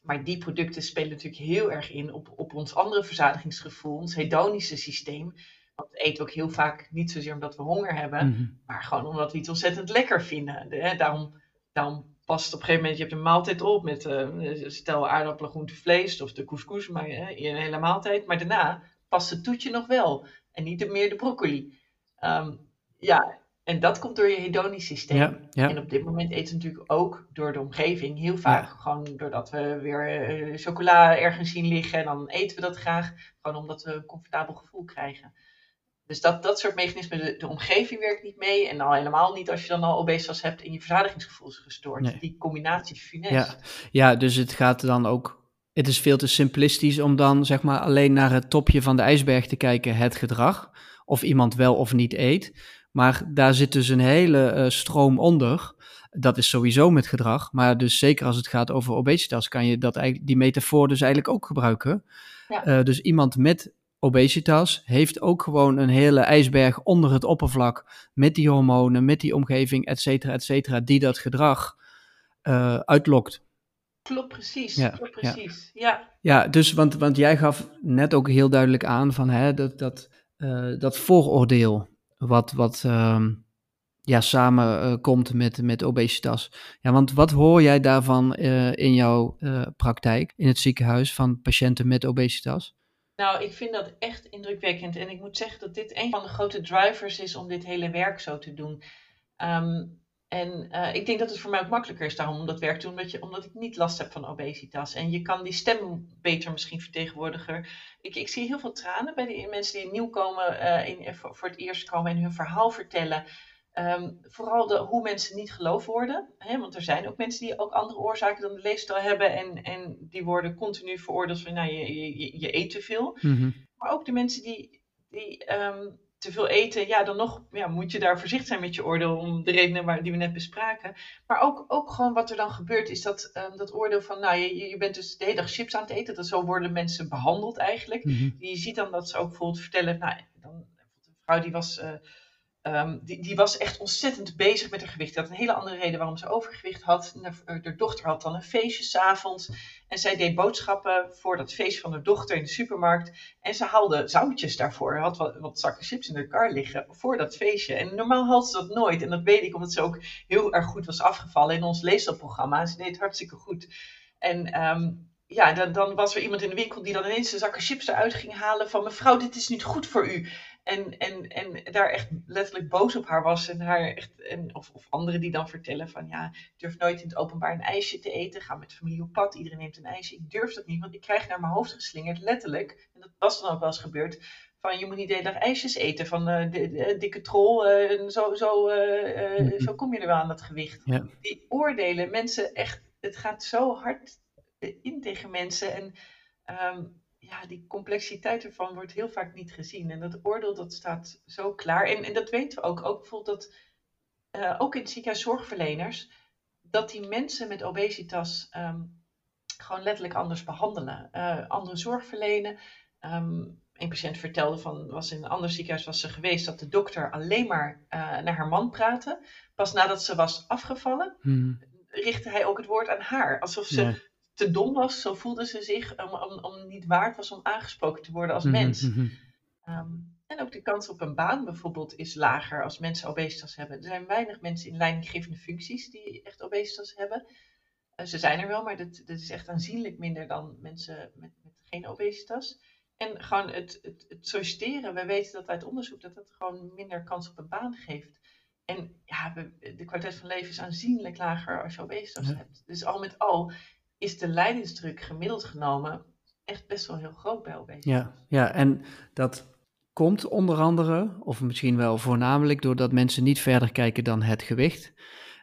Speaker 2: Maar die producten spelen natuurlijk heel erg in op, op ons andere verzadigingsgevoel, ons hedonische systeem. Want we eten ook heel vaak niet zozeer omdat we honger hebben,
Speaker 1: Mhm.
Speaker 2: maar gewoon omdat we iets ontzettend lekker vinden. De- hè, daarom, daarom past op een gegeven moment, je hebt een maaltijd op met eh, stel aardappelen, groente, vlees of de couscous, maar in een hele maaltijd. Maar daarna past het toetje nog wel en niet meer de broccoli. Ehm, ja, en dat komt door je hedonisch systeem.
Speaker 1: Ja, ja.
Speaker 2: En op dit moment eten we natuurlijk ook door de omgeving heel vaak. Gewoon doordat we weer eh, chocola ergens zien liggen en dan eten we dat graag. Gewoon omdat we een comfortabel gevoel krijgen. Dus dat, dat soort mechanismen, de, de omgeving werkt niet mee. En al helemaal niet als je dan al obesitas hebt en je verzadigingsgevoel is gestoord.
Speaker 1: Nee.
Speaker 2: Die combinatie is funest.
Speaker 1: Ja. ja, dus het gaat dan ook. Het is veel te simplistisch om dan zeg maar alleen naar het topje van de ijsberg te kijken, het gedrag. Of iemand wel of niet eet. Maar daar zit dus een hele eh, stroom onder. Dat is sowieso met gedrag. Maar dus zeker als het gaat over obesitas, kan je dat eigenlijk, die metafoor dus eigenlijk ook gebruiken.
Speaker 2: Ja.
Speaker 1: Eh, dus iemand met obesitas heeft ook gewoon een hele ijsberg onder het oppervlak. Met die hormonen, met die omgeving, et cetera, et cetera, die dat gedrag eh, uitlokt.
Speaker 2: Klopt precies,
Speaker 1: Ja,
Speaker 2: klopt
Speaker 1: ja.
Speaker 2: precies. Ja.
Speaker 1: Ja, dus want, want jij gaf net ook heel duidelijk aan van hè, dat, dat, dat vooroordeel wat, wat ehm, ja, samen eh, met, met obesitas. Ja, want wat hoor jij daarvan eh, in jouw eh, praktijk in het ziekenhuis van patiënten met obesitas?
Speaker 2: Nou, ik vind dat echt indrukwekkend. En ik moet zeggen dat dit een van de grote drivers is om dit hele werk zo te doen. Ehm, en eh, ik denk dat het voor mij ook makkelijker is daarom om dat werk te doen, omdat, je, omdat ik niet last heb van obesitas. En je kan die stem beter misschien vertegenwoordigen. Ik, ik zie heel veel tranen bij die mensen die nieuw komen, eh, in, voor, voor het eerst komen en hun verhaal vertellen. Ehm, vooral de, hoe mensen niet geloofd worden. Hè? Want er zijn ook mensen die ook andere oorzaken dan de leefstijl hebben. En, en die worden continu veroordeeld van nou, je, je, je eet te veel.
Speaker 1: Mhm.
Speaker 2: Maar ook de mensen die, die ehm, te veel eten, ja, dan nog ja, moet je daar voorzichtig zijn met je oordeel om de redenen waar, die we net bespraken. Maar ook, ook gewoon wat er dan gebeurt, is dat, ehm, dat oordeel van, nou, je, je bent dus de hele dag chips aan het eten. Dat zo worden mensen behandeld eigenlijk.
Speaker 1: Mhm.
Speaker 2: Je ziet dan dat ze ook bijvoorbeeld vertellen, nou, dan, een vrouw die was, eh, ehm, die, die was echt ontzettend bezig met haar gewicht. Die had een hele andere reden waarom ze overgewicht had. En haar, haar dochter had dan een feestje s'avonds. En zij deed boodschappen voor dat feestje van haar dochter in de supermarkt. En ze haalde zoutjes daarvoor. Had wat, wat zakken chips in de kar liggen voor dat feestje. En normaal had ze dat nooit. En dat weet ik omdat ze ook heel erg goed was afgevallen in ons leestelprogramma. Ze deed hartstikke goed. En ehm, ja, dan, dan was er iemand in de winkel die dan ineens de zakken chips eruit ging halen van mevrouw, dit is niet goed voor u. En, en, en daar echt letterlijk boos op haar was. En haar echt, en, of, of anderen die dan vertellen van ja, ik durf nooit in het openbaar een ijsje te eten. Ga met familie op pad, iedereen neemt een ijsje. Ik durf dat niet, want ik krijg naar mijn hoofd geslingerd, letterlijk. En dat was dan ook wel eens gebeurd. Van je moet niet de hele dag ijsjes eten van eh, de, de- dikke trol. eh, zo, zo, eh, eh, zo kom je er wel aan dat gewicht.
Speaker 1: Ja.
Speaker 2: Die oordelen, mensen echt, het gaat zo hard eh, in tegen mensen. En ehm, ja, die complexiteit ervan wordt heel vaak niet gezien. En dat oordeel dat staat zo klaar. En, en dat weten we ook. Ook bijvoorbeeld dat, eh, ook in het ziekenhuis zorgverleners, dat die mensen met obesitas ehm, gewoon letterlijk anders behandelen. Eh, andere zorg verlenen. Ehm, een patiënt vertelde van, was in een ander ziekenhuis was ze geweest, dat de dokter alleen maar eh, naar haar man praatte. Pas nadat ze was afgevallen,
Speaker 1: Mhm.
Speaker 2: richtte hij ook het woord aan haar. Alsof ze
Speaker 1: Ja.
Speaker 2: Te dom was, zo voelde ze zich, om, om, om niet waard was om aangesproken te worden als
Speaker 1: Mhm,
Speaker 2: mens.
Speaker 1: mhm.
Speaker 2: Ehm, en ook de kans op een baan bijvoorbeeld is lager als mensen obesitas hebben. Er zijn weinig mensen in leidinggevende functies die echt obesitas hebben. Eh, ze zijn er wel, maar dat, dat is echt aanzienlijk minder dan mensen met, met geen obesitas. En gewoon het, het, het solliciteren, we weten dat uit onderzoek dat dat gewoon minder kans op een baan geeft. En ja, we- de kwaliteit van leven is aanzienlijk lager als je obesitas
Speaker 1: Ja.
Speaker 2: hebt. Dus al met al is de leidingsdruk gemiddeld genomen echt best wel heel groot bij obesitas.
Speaker 1: Ja, ja, en dat komt onder andere, of misschien wel voornamelijk, doordat mensen niet verder kijken dan het gewicht.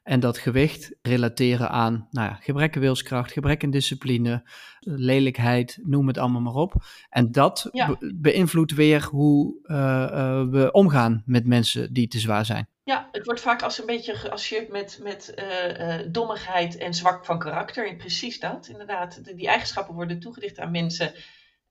Speaker 1: En dat gewicht relateren aan nou ja, gebrek aan wilskracht, gebrek aan discipline, lelijkheid, noem het allemaal maar op. En dat
Speaker 2: Ja.
Speaker 1: be- beïnvloedt weer hoe eh, eh, we omgaan met mensen die te zwaar zijn.
Speaker 2: Ja, het wordt vaak als een beetje geassocieerd met, met uh, uh, dommigheid en zwak van karakter. En precies dat, inderdaad. die eigenschappen worden toegedicht aan mensen.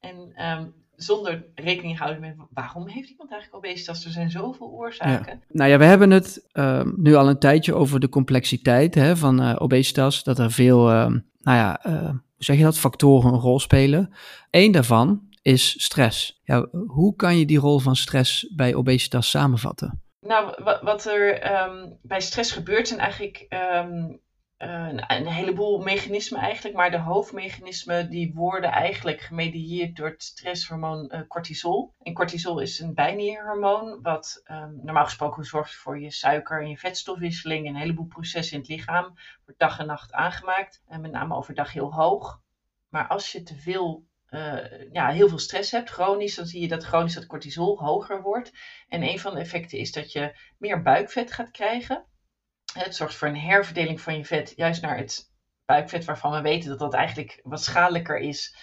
Speaker 2: En um, zonder rekening houden met waarom heeft iemand eigenlijk obesitas? Er zijn zoveel oorzaken.
Speaker 1: Nou ja, we hebben het uh, nu al een tijdje over de complexiteit hè, van uh, obesitas. Dat er veel, uh, nou ja, hoe zeg je dat, factoren een rol spelen. Eén daarvan is stress. Ja, hoe kan je die rol van stress bij obesitas samenvatten?
Speaker 2: Nou, wat er um, bij stress gebeurt zijn eigenlijk um, een, een, heleboel mechanismen eigenlijk, maar de hoofdmechanismen die worden eigenlijk gemedieerd door het stresshormoon uh, cortisol. En cortisol is een bijnierhormoon wat um, normaal gesproken zorgt voor je suiker- en je vetstofwisseling en een heleboel processen in het lichaam. Wordt dag en nacht aangemaakt en met name overdag heel hoog. Maar als je te veel uh, ja, heel veel stress hebt, chronisch, dan zie je dat chronisch dat cortisol hoger wordt. En een van de effecten is dat je meer buikvet gaat krijgen. Het zorgt voor een herverdeling van je vet juist naar het buikvet, waarvan we weten dat dat eigenlijk wat schadelijker is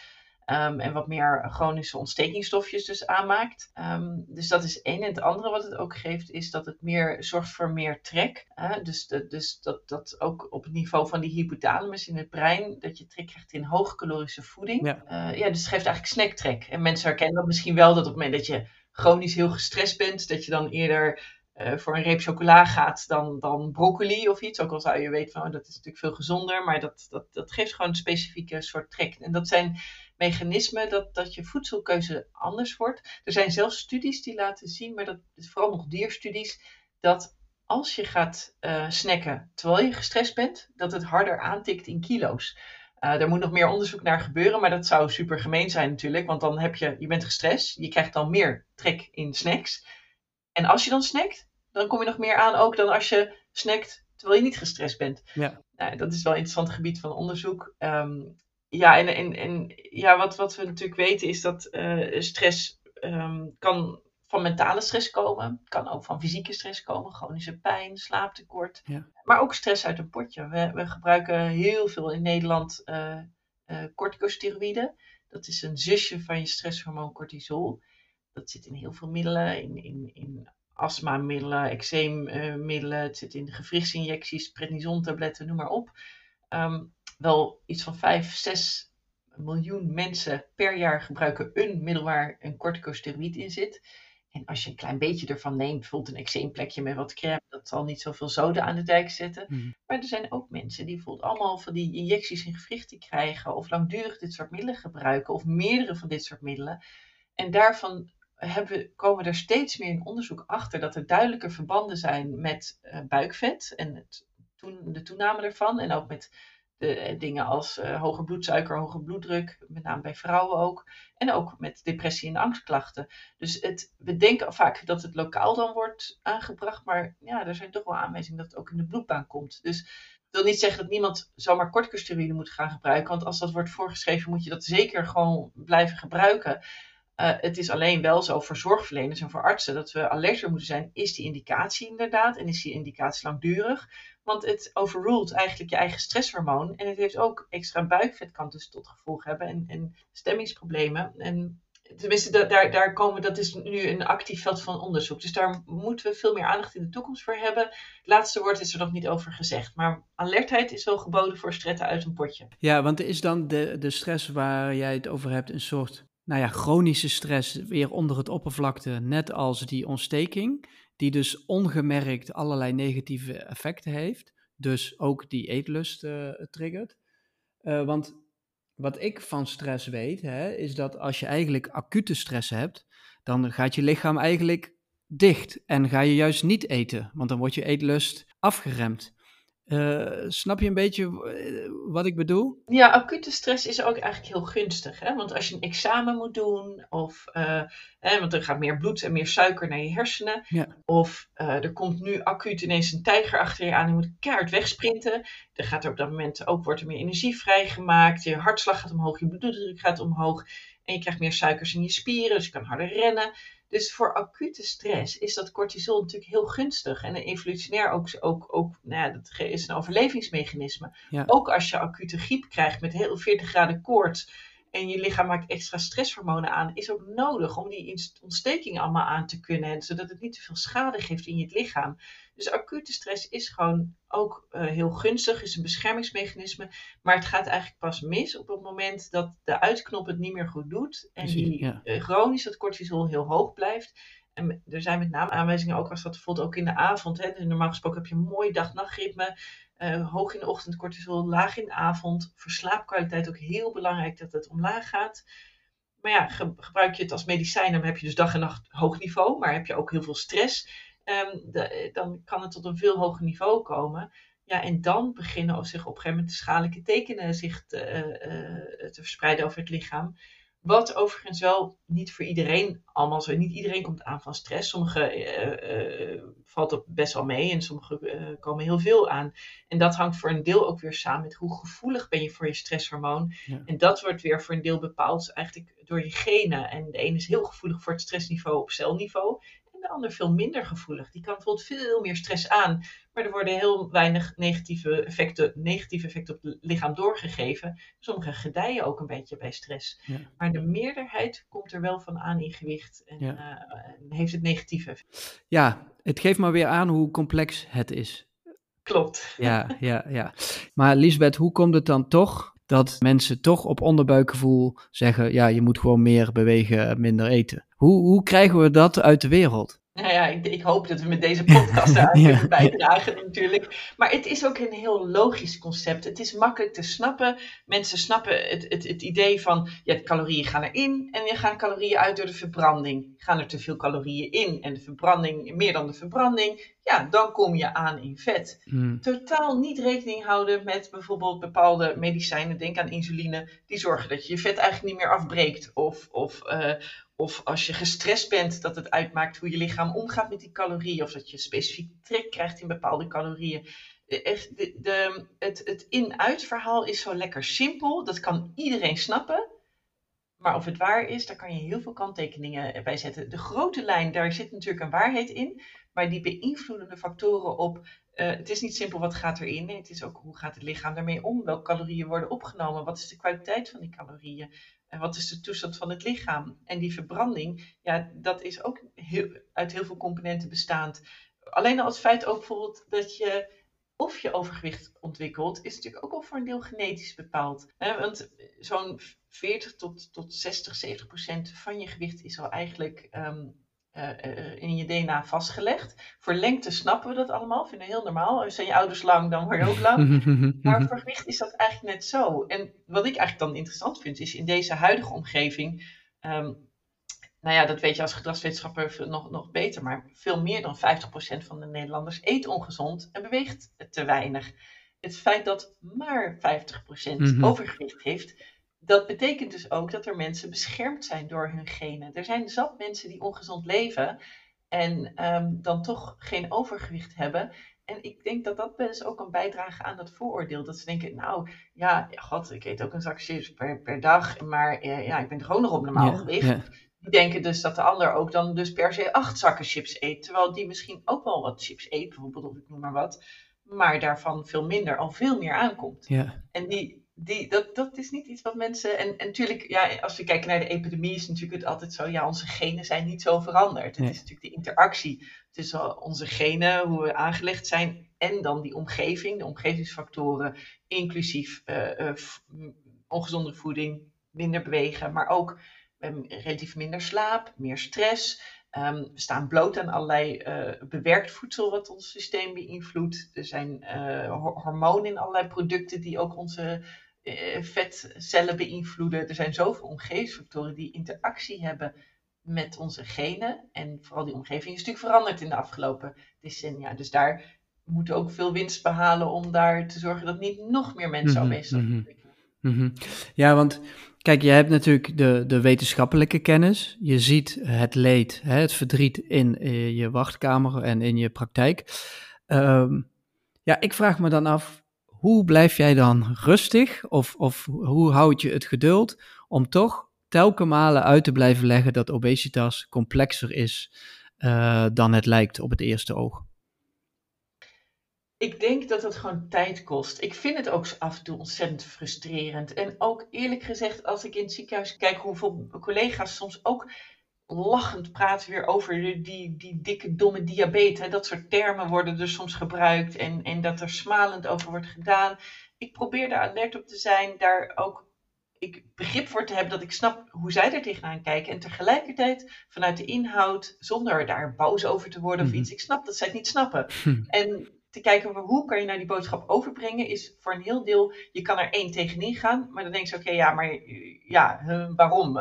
Speaker 2: Um, en wat meer chronische ontstekingsstofjes dus aanmaakt. Um, dus dat is één. En het andere wat het ook geeft, is dat het meer zorgt voor meer trek. Uh, dus, de, dus dat, dat ook op het niveau van die hypothalamus in het brein, dat je trek krijgt in hoogcalorische voeding. Ja. Uh, ja, dus het geeft eigenlijk snacktrek. En mensen herkennen dat misschien wel, dat op het moment dat je chronisch heel gestrest bent, dat je dan eerder uh, voor een reep chocola gaat dan, dan broccoli of iets. Ook al zou je weten van oh, dat is natuurlijk veel gezonder, maar dat, dat, dat geeft gewoon een specifieke soort trek. En dat zijn mechanismen dat, dat je voedselkeuze anders wordt. Er zijn zelfs studies die laten zien, maar dat is vooral nog dierstudies, dat als je gaat uh, snacken terwijl je gestrest bent, dat het harder aantikt in kilo's. Uh, er moet nog meer onderzoek naar gebeuren, maar dat zou super gemeen zijn natuurlijk, want dan heb je, je bent gestrest, je krijgt dan meer trek in snacks. En als je dan snackt, dan kom je nog meer aan ook dan als je snackt terwijl je niet gestrest bent. Ja. Nou, dat is wel een interessant gebied van onderzoek. Um, ja, en, en, en ja, wat, wat we natuurlijk weten is dat uh, stress um, kan van mentale stress komen, kan ook van fysieke stress komen, chronische pijn, slaaptekort, ja. maar ook stress uit een potje. We, we gebruiken heel veel in Nederland uh, uh, corticosteroïden. Dat is een zusje van je stresshormoon cortisol. Dat zit in heel veel middelen, in, in, in astma-middelen, eczeemmiddelen, het zit in gewrichtsinjecties, prednisontabletten, noem maar op. Um, wel iets van 5, 6 miljoen mensen per jaar gebruiken een middel waar een corticosteroïd in zit. En als je een klein beetje ervan neemt, bijvoorbeeld een eczeemplekje met wat crème, dat zal niet zoveel zoden aan de dijk zetten. Mm. Maar er zijn ook mensen die bijvoorbeeld allemaal van die injecties in gewrichten krijgen, of langdurig dit soort middelen gebruiken, of meerdere van dit soort middelen. En daarvan hebben, komen er steeds meer in onderzoek achter dat er duidelijke verbanden zijn met uh, buikvet en het, toen, de toename ervan. En ook met de, eh, dingen als uh, hoge bloedsuiker, hoge bloeddruk, met name bij vrouwen ook. En ook met depressie en angstklachten. Dus het, we denken vaak dat het lokaal dan wordt aangebracht, maar ja, er zijn toch wel aanwijzingen dat het ook in de bloedbaan komt. Dus ik wil niet zeggen dat niemand zomaar corticosteroïden moet gaan gebruiken, want als dat wordt voorgeschreven moet je dat zeker gewoon blijven gebruiken. Uh, het is alleen wel zo voor zorgverleners en voor artsen dat we alerter moeten zijn. Is die indicatie inderdaad en is die indicatie langdurig? Want het overruled eigenlijk je eigen stresshormoon. En het heeft ook extra buikvet dus tot gevolg hebben en, en stemmingsproblemen. En tenminste, daar, daar komen, dat is nu een actief veld van onderzoek. Dus daar moeten we veel meer aandacht in de toekomst voor hebben. Het laatste woord is er nog niet over gezegd. Maar alertheid is wel geboden voor stretten uit een potje.
Speaker 1: Ja, want is dan de, de stress waar jij het over hebt een soort nou ja, chronische stress weer onder het oppervlakte, net als die ontsteking, die dus ongemerkt allerlei negatieve effecten heeft, dus ook die eetlust uh, triggert. Uh, want wat ik van stress weet, hè, is dat als je eigenlijk acute stress hebt, dan gaat je lichaam eigenlijk dicht en ga je juist niet eten, want dan wordt je eetlust afgeremd. Uh, snap je een beetje eh, wat ik bedoel?
Speaker 2: Ja, acute stress is ook eigenlijk heel gunstig. Hè? Want als je een examen moet doen, of uh, hè, want er gaat meer bloed en meer suiker naar je hersenen. Ja. Of er komt nu acuut ineens een tijger achter je aan en je moet keihard wegsprinten. Dan gaat er op dat moment ook wordt er meer energie vrijgemaakt. Je hartslag gaat omhoog, je bloeddruk gaat omhoog. En je krijgt meer suikers in je spieren, dus je kan harder rennen. Dus voor acute stress is dat cortisol natuurlijk heel gunstig. En evolutionair ook, ook, ook nou ja, dat is een overlevingsmechanisme. Ook als je acute griep krijgt met heel 40 graden koorts en je lichaam maakt extra stresshormonen aan, is ook nodig om die ontsteking allemaal aan te kunnen, zodat het niet te veel schade geeft in je lichaam. Dus acute stress is gewoon ook uh, heel gunstig, is een beschermingsmechanisme. Maar het gaat eigenlijk pas mis op het moment dat de uitknop het niet meer goed doet. En die ja. uh, chronisch dat cortisol heel hoog blijft. En er zijn met name aanwijzingen ook als dat bijvoorbeeld ook in de avond. Hè, dus normaal gesproken heb je een mooi dag-nachtritme. Uh, hoog in de ochtend cortisol, laag in de avond. Voor slaapkwaliteit ook heel belangrijk dat het omlaag gaat. Maar ja, gebruik je het als medicijn, dan heb je dus dag en nacht hoog niveau. Maar heb je ook heel veel stress, um, de, dan kan het tot een veel hoger niveau komen. Ja, en dan beginnen zich op een gegeven moment de schadelijke tekenen zich te, uh, te verspreiden over het lichaam. Wat overigens wel niet voor iedereen allemaal zo. Niet iedereen komt aan van stress. Sommige uh, uh, valt er best wel mee en sommige komen heel veel aan. En dat hangt voor een deel ook weer samen met hoe gevoelig ben je voor je stresshormoon. En dat wordt weer voor een deel bepaald eigenlijk door je genen. En de ene is heel gevoelig voor het stressniveau op celniveau de ander veel minder gevoelig. Die kan bijvoorbeeld veel meer stress aan, maar er worden heel weinig negatieve effecten, negatieve effecten op het lichaam doorgegeven. Sommigen gedijen ook een beetje bij stress. Maar de meerderheid komt er wel van aan in gewicht en, ja. uh, heeft het negatieve effect.
Speaker 1: Ja, het geeft maar weer aan hoe complex het is.
Speaker 2: Klopt.
Speaker 1: Ja, ja, ja. Maar Lisbeth, hoe komt het dan toch dat mensen toch op onderbuikgevoel zeggen: ja, je moet gewoon meer bewegen, minder eten? Hoe, hoe krijgen we dat uit de wereld?
Speaker 2: Nou ja, ik, ik, hoop dat we met deze [laughs] podcast daar ja. bijdragen natuurlijk. Maar het is ook een heel logisch concept. Het is makkelijk te snappen. Mensen snappen het, het, het idee van, ja, calorieën gaan erin en je gaan calorieën uit door de verbranding. Gaan er te veel calorieën in en de verbranding, meer dan de verbranding, ja, dan kom je aan in vet. Hmm. Totaal niet rekening houden met bijvoorbeeld bepaalde medicijnen, denk aan insuline, die zorgen dat je je vet eigenlijk niet meer afbreekt. Of, of, uh, of als je gestrest bent, dat het uitmaakt hoe je lichaam omgaat met die calorieën. Of dat je specifiek trek krijgt in bepaalde calorieën. De, de, het, het in-uit verhaal is zo lekker simpel. Dat kan iedereen snappen. Maar of het waar is, daar kan je heel veel kanttekeningen bij zetten. De grote lijn, daar zit natuurlijk een waarheid in. Maar die beïnvloedende factoren op. Uh, het is niet simpel wat gaat erin. Het is ook hoe gaat het lichaam daarmee om? Welke calorieën worden opgenomen? Wat is de kwaliteit van die calorieën? En wat is de toestand van het lichaam? En die verbranding, ja, dat is ook heel, uit heel veel componenten bestaand. Alleen al het feit ook bijvoorbeeld dat je of je overgewicht ontwikkelt, is natuurlijk ook al voor een deel genetisch bepaald. Want zo'n 40 tot, tot 60, 70 procent van je gewicht is al eigenlijk um, uh, in je DNA vastgelegd. Voor lengte snappen we dat allemaal, vinden we heel normaal. Zijn je ouders lang, dan word je ook lang. [laughs] maar voor gewicht is dat eigenlijk net zo. En wat ik eigenlijk dan interessant vind, is in deze huidige omgeving. Um, nou ja, dat weet je als gedragswetenschapper nog, nog beter, maar veel meer dan 50% van de Nederlanders eet ongezond en beweegt te weinig. Het feit dat maar 50% mm -hmm. overgewicht heeft, dat betekent dus ook dat er mensen beschermd zijn door hun genen. Er zijn zat mensen die ongezond leven en um, dan toch geen overgewicht hebben. En ik denk dat dat best ook kan bijdragen aan dat vooroordeel. Dat ze denken, nou ja, ja god, ik eet ook een zak chips per, per dag, maar uh, ja, ik ben gewoon nog op normaal ja, gewicht. Ja. Die denken dus dat de ander ook dan dus per se acht zakken chips eet. Terwijl die misschien ook wel wat chips eet, bijvoorbeeld, of ik noem maar wat. Maar daarvan veel minder, al veel meer aankomt.
Speaker 1: Ja.
Speaker 2: En die, die, dat, dat is niet iets wat mensen. En, en natuurlijk, ja, als we kijken naar de epidemie, is natuurlijk het altijd zo. Ja, onze genen zijn niet zo veranderd. Nee. Het is natuurlijk de interactie tussen onze genen, hoe we aangelegd zijn, en dan die omgeving, de omgevingsfactoren, inclusief uh, uh, ongezonde voeding, minder bewegen, maar ook um, relatief minder slaap, meer stress. Um, we staan bloot aan allerlei uh, bewerkt voedsel wat ons systeem beïnvloedt. Er zijn hormonen in allerlei producten die ook onze vetcellen beïnvloeden. Er zijn zoveel omgevingsfactoren die interactie hebben met onze genen. En vooral die omgeving is natuurlijk veranderd in de afgelopen decennia. Dus daar moeten we ook veel winst behalen om daar te zorgen dat niet nog meer mensen mm -hmm, mm -hmm. ontwikkelen.
Speaker 1: Mm -hmm. Ja, want kijk, je hebt natuurlijk de, de wetenschappelijke kennis. Je ziet het leed, hè, het verdriet in uh, je wachtkamer en in je praktijk. Um, ja, ik vraag me dan af, hoe blijf jij dan rustig of, of hoe houd je het geduld om toch telkens malen uit te blijven leggen dat obesitas complexer is uh, dan het lijkt op het eerste oog?
Speaker 2: Ik denk dat het gewoon tijd kost. Ik vind het ook af en toe ontzettend frustrerend. En ook eerlijk gezegd, als ik in het ziekenhuis kijk hoeveel collega's soms ook lachend praten weer over die, die dikke domme diabetes. Dat soort termen worden er soms gebruikt en, en dat er smalend over wordt gedaan. Ik probeer daar alert op te zijn, daar ook ik begrip voor te hebben dat ik snap hoe zij er tegenaan kijken. En tegelijkertijd vanuit de inhoud, zonder daar boos over te worden of mhm. iets. Ik snap dat zij het niet snappen. Hm. En te kijken hoe kan je nou die boodschap overbrengen, is voor een heel deel, je kan er één tegenin gaan, maar dan denk je, oké, ja, maar ja, waarom?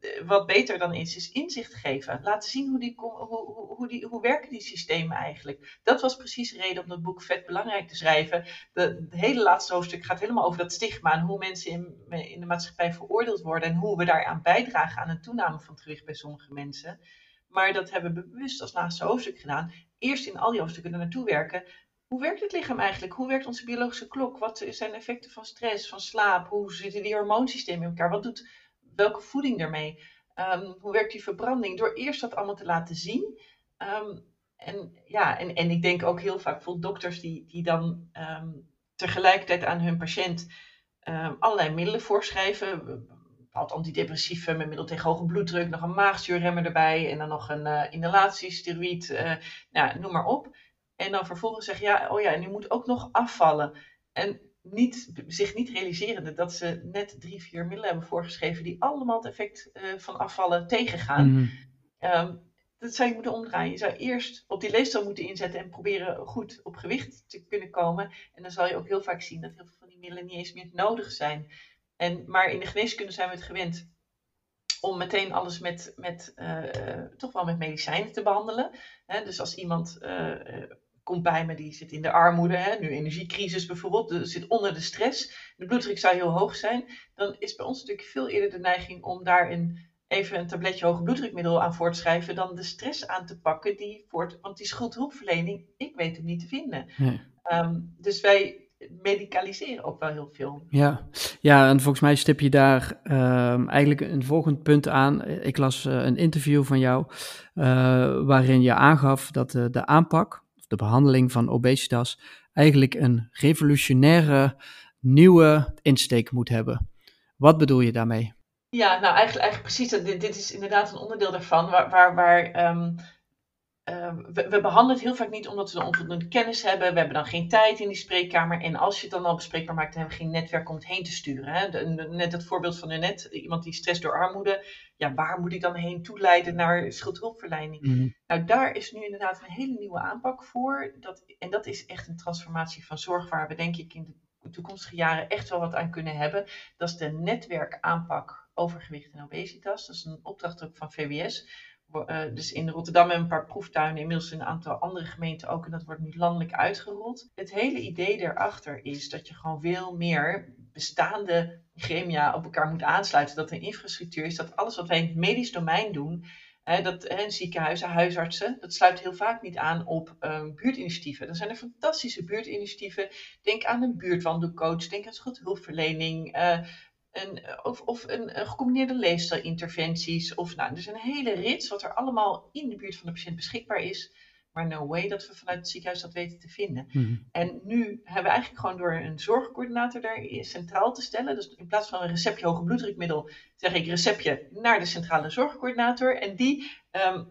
Speaker 2: Uh, wat beter dan is, is inzicht geven. Laten zien hoe, die, hoe, hoe, die, hoe werken die systemen eigenlijk. Dat was precies de reden om dat boek vet belangrijk te schrijven. De, het hele laatste hoofdstuk gaat helemaal over dat stigma en hoe mensen in, in de maatschappij veroordeeld worden en hoe we daaraan bijdragen aan een toename van het gewicht bij sommige mensen. Maar dat hebben we bewust als laatste hoofdstuk gedaan. Eerst in al die hoofdstukken er naartoe werken. Hoe werkt het lichaam eigenlijk? Hoe werkt onze biologische klok? Wat zijn effecten van stress, van slaap? Hoe zitten die hormoonsystemen in elkaar? Wat doet welke voeding ermee? Um, hoe werkt die verbranding? Door eerst dat allemaal te laten zien. Ehm, en, ja, en, en ik denk ook heel vaak voor dokters die, die dan ehm, tegelijkertijd aan hun patiënt allerlei middelen voorschrijven. Bepaald antidepressieve met middel tegen hoge bloeddruk, nog een maagzuurremmer erbij en dan nog een uh, inhalatie, steroïd, uh, nou, noem maar op. En dan vervolgens zeg ja, oh ja, en u moet ook nog afvallen. En niet, zich niet realiserende dat ze net drie, vier middelen hebben voorgeschreven die allemaal het effect uh, van afvallen tegengaan. Mm. dat zou je moeten omdraaien. Je zou eerst op die leefstijl moeten inzetten en proberen goed op gewicht te kunnen komen. En dan zal je ook heel vaak zien dat heel veel van die middelen niet eens meer nodig zijn. En, maar in de geneeskunde zijn we het gewend om meteen alles met, met uh, toch wel met medicijnen te behandelen. dus als iemand uh, komt bij me, die zit in de armoede, hè, nu energiecrisis bijvoorbeeld, dus zit onder de stress, de bloeddruk zou heel hoog zijn, dan is bij ons natuurlijk veel eerder de neiging om daar een, even een tabletje hoge bloeddrukmiddel aan voor te schrijven, dan de stress aan te pakken, die voort, want die schuldhulpverlening, ik weet hem niet te vinden. Ehm, dus wij medicaliseren ook wel heel veel.
Speaker 1: Ja, ja en volgens mij stip je daar ehm, eigenlijk een volgend punt aan. Ik las uh, een interview van jou uh, waarin je aangaf dat uh, de aanpak de behandeling van obesitas eigenlijk een revolutionaire nieuwe insteek moet hebben. Wat bedoel je daarmee?
Speaker 2: Ja, nou eigenlijk, eigenlijk precies. Dit, dit is inderdaad een onderdeel daarvan waar, waar, waar ehm, Ehm, we, we, behandelen het heel vaak niet omdat we onvoldoende kennis hebben. We hebben dan geen tijd in die spreekkamer. En als je het dan al bespreekbaar maakt, dan hebben we geen netwerk om het heen te sturen. Hè? net het voorbeeld van net, iemand die stress door armoede. Ja, waar moet ik dan heen toeleiden naar schuldhulpverlening? Mhm. Nou, daar is nu inderdaad een hele nieuwe aanpak voor. Dat, en dat is echt een transformatie van zorg waar we denk ik in de toekomstige jaren echt wel wat aan kunnen hebben. Dat is de netwerkaanpak overgewicht en obesitas. Dat is een opdracht ook van VWS uh, dus in Rotterdam en een paar proeftuinen, inmiddels in een aantal andere gemeenten ook. En dat wordt nu landelijk uitgerold. Het hele idee daarachter is dat je gewoon veel meer bestaande gremia op elkaar moet aansluiten. Dat er infrastructuur is, dat alles wat wij in het medisch domein doen, dat hè, ziekenhuizen, huisartsen, dat sluit heel vaak niet aan op um, buurtinitiatieven. Dan zijn er fantastische buurtinitiatieven. Denk aan een buurtwandelcoach, denk aan schuldhulpverlening. Uh, een, of, of een, een gecombineerde leefstijlinterventies. Of nou, er is een hele rits wat er allemaal in de buurt van de patiënt beschikbaar is. Maar no way dat we vanuit het ziekenhuis dat weten te vinden. Mhm. En nu hebben we eigenlijk gewoon door een zorgcoördinator daar centraal te stellen. Dus in plaats van een receptje hoge bloeddrukmiddel, zeg ik receptje naar de centrale zorgcoördinator. En die um,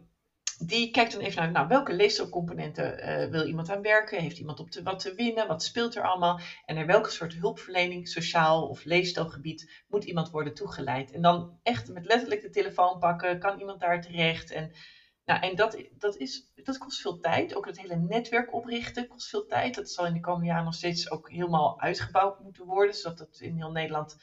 Speaker 2: die kijkt dan even naar nou, welke leefstijlcomponenten uh, wil iemand aan werken, heeft iemand op te, wat te winnen, wat speelt er allemaal? En naar welke soort hulpverlening, sociaal of leefstijlgebied moet iemand worden toegeleid. En dan echt met letterlijk de telefoon pakken, kan iemand daar terecht? En nou, en dat, dat, is, dat kost veel tijd. Ook het hele netwerk oprichten kost veel tijd. Dat zal in de komende jaren nog steeds ook helemaal uitgebouwd moeten worden, zodat dat in heel Nederland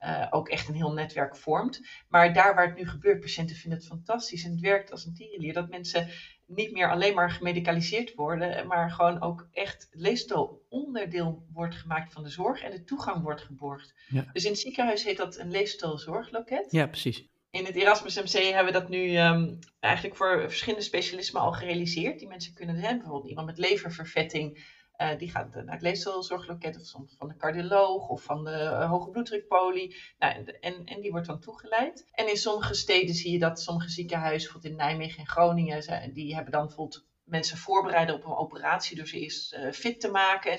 Speaker 2: uh, ook echt een heel netwerk vormt. Maar daar waar het nu gebeurt, patiënten vinden het fantastisch en het werkt als een tierenlier. Dat mensen niet meer alleen maar gemedicaliseerd worden, maar gewoon ook echt leefstijl onderdeel wordt gemaakt van de zorg en de toegang wordt geborgd. Dus in het ziekenhuis heet dat een leefstijlzorgloket.
Speaker 1: Ja, precies.
Speaker 2: In het Erasmus MC hebben we dat nu um, eigenlijk voor verschillende specialismen al gerealiseerd. Die mensen kunnen hebben, bijvoorbeeld iemand met leververvetting uh, die gaat naar het leefstijlzorgloket of soms van de cardioloog of van de uh, hoge bloeddrukpolie. Nou, en, en die wordt dan toegeleid. En in sommige steden zie je dat sommige ziekenhuizen, bijvoorbeeld in Nijmegen en Groningen, die hebben dan bijvoorbeeld mensen voorbereiden op een operatie door ze eerst uh, fit te maken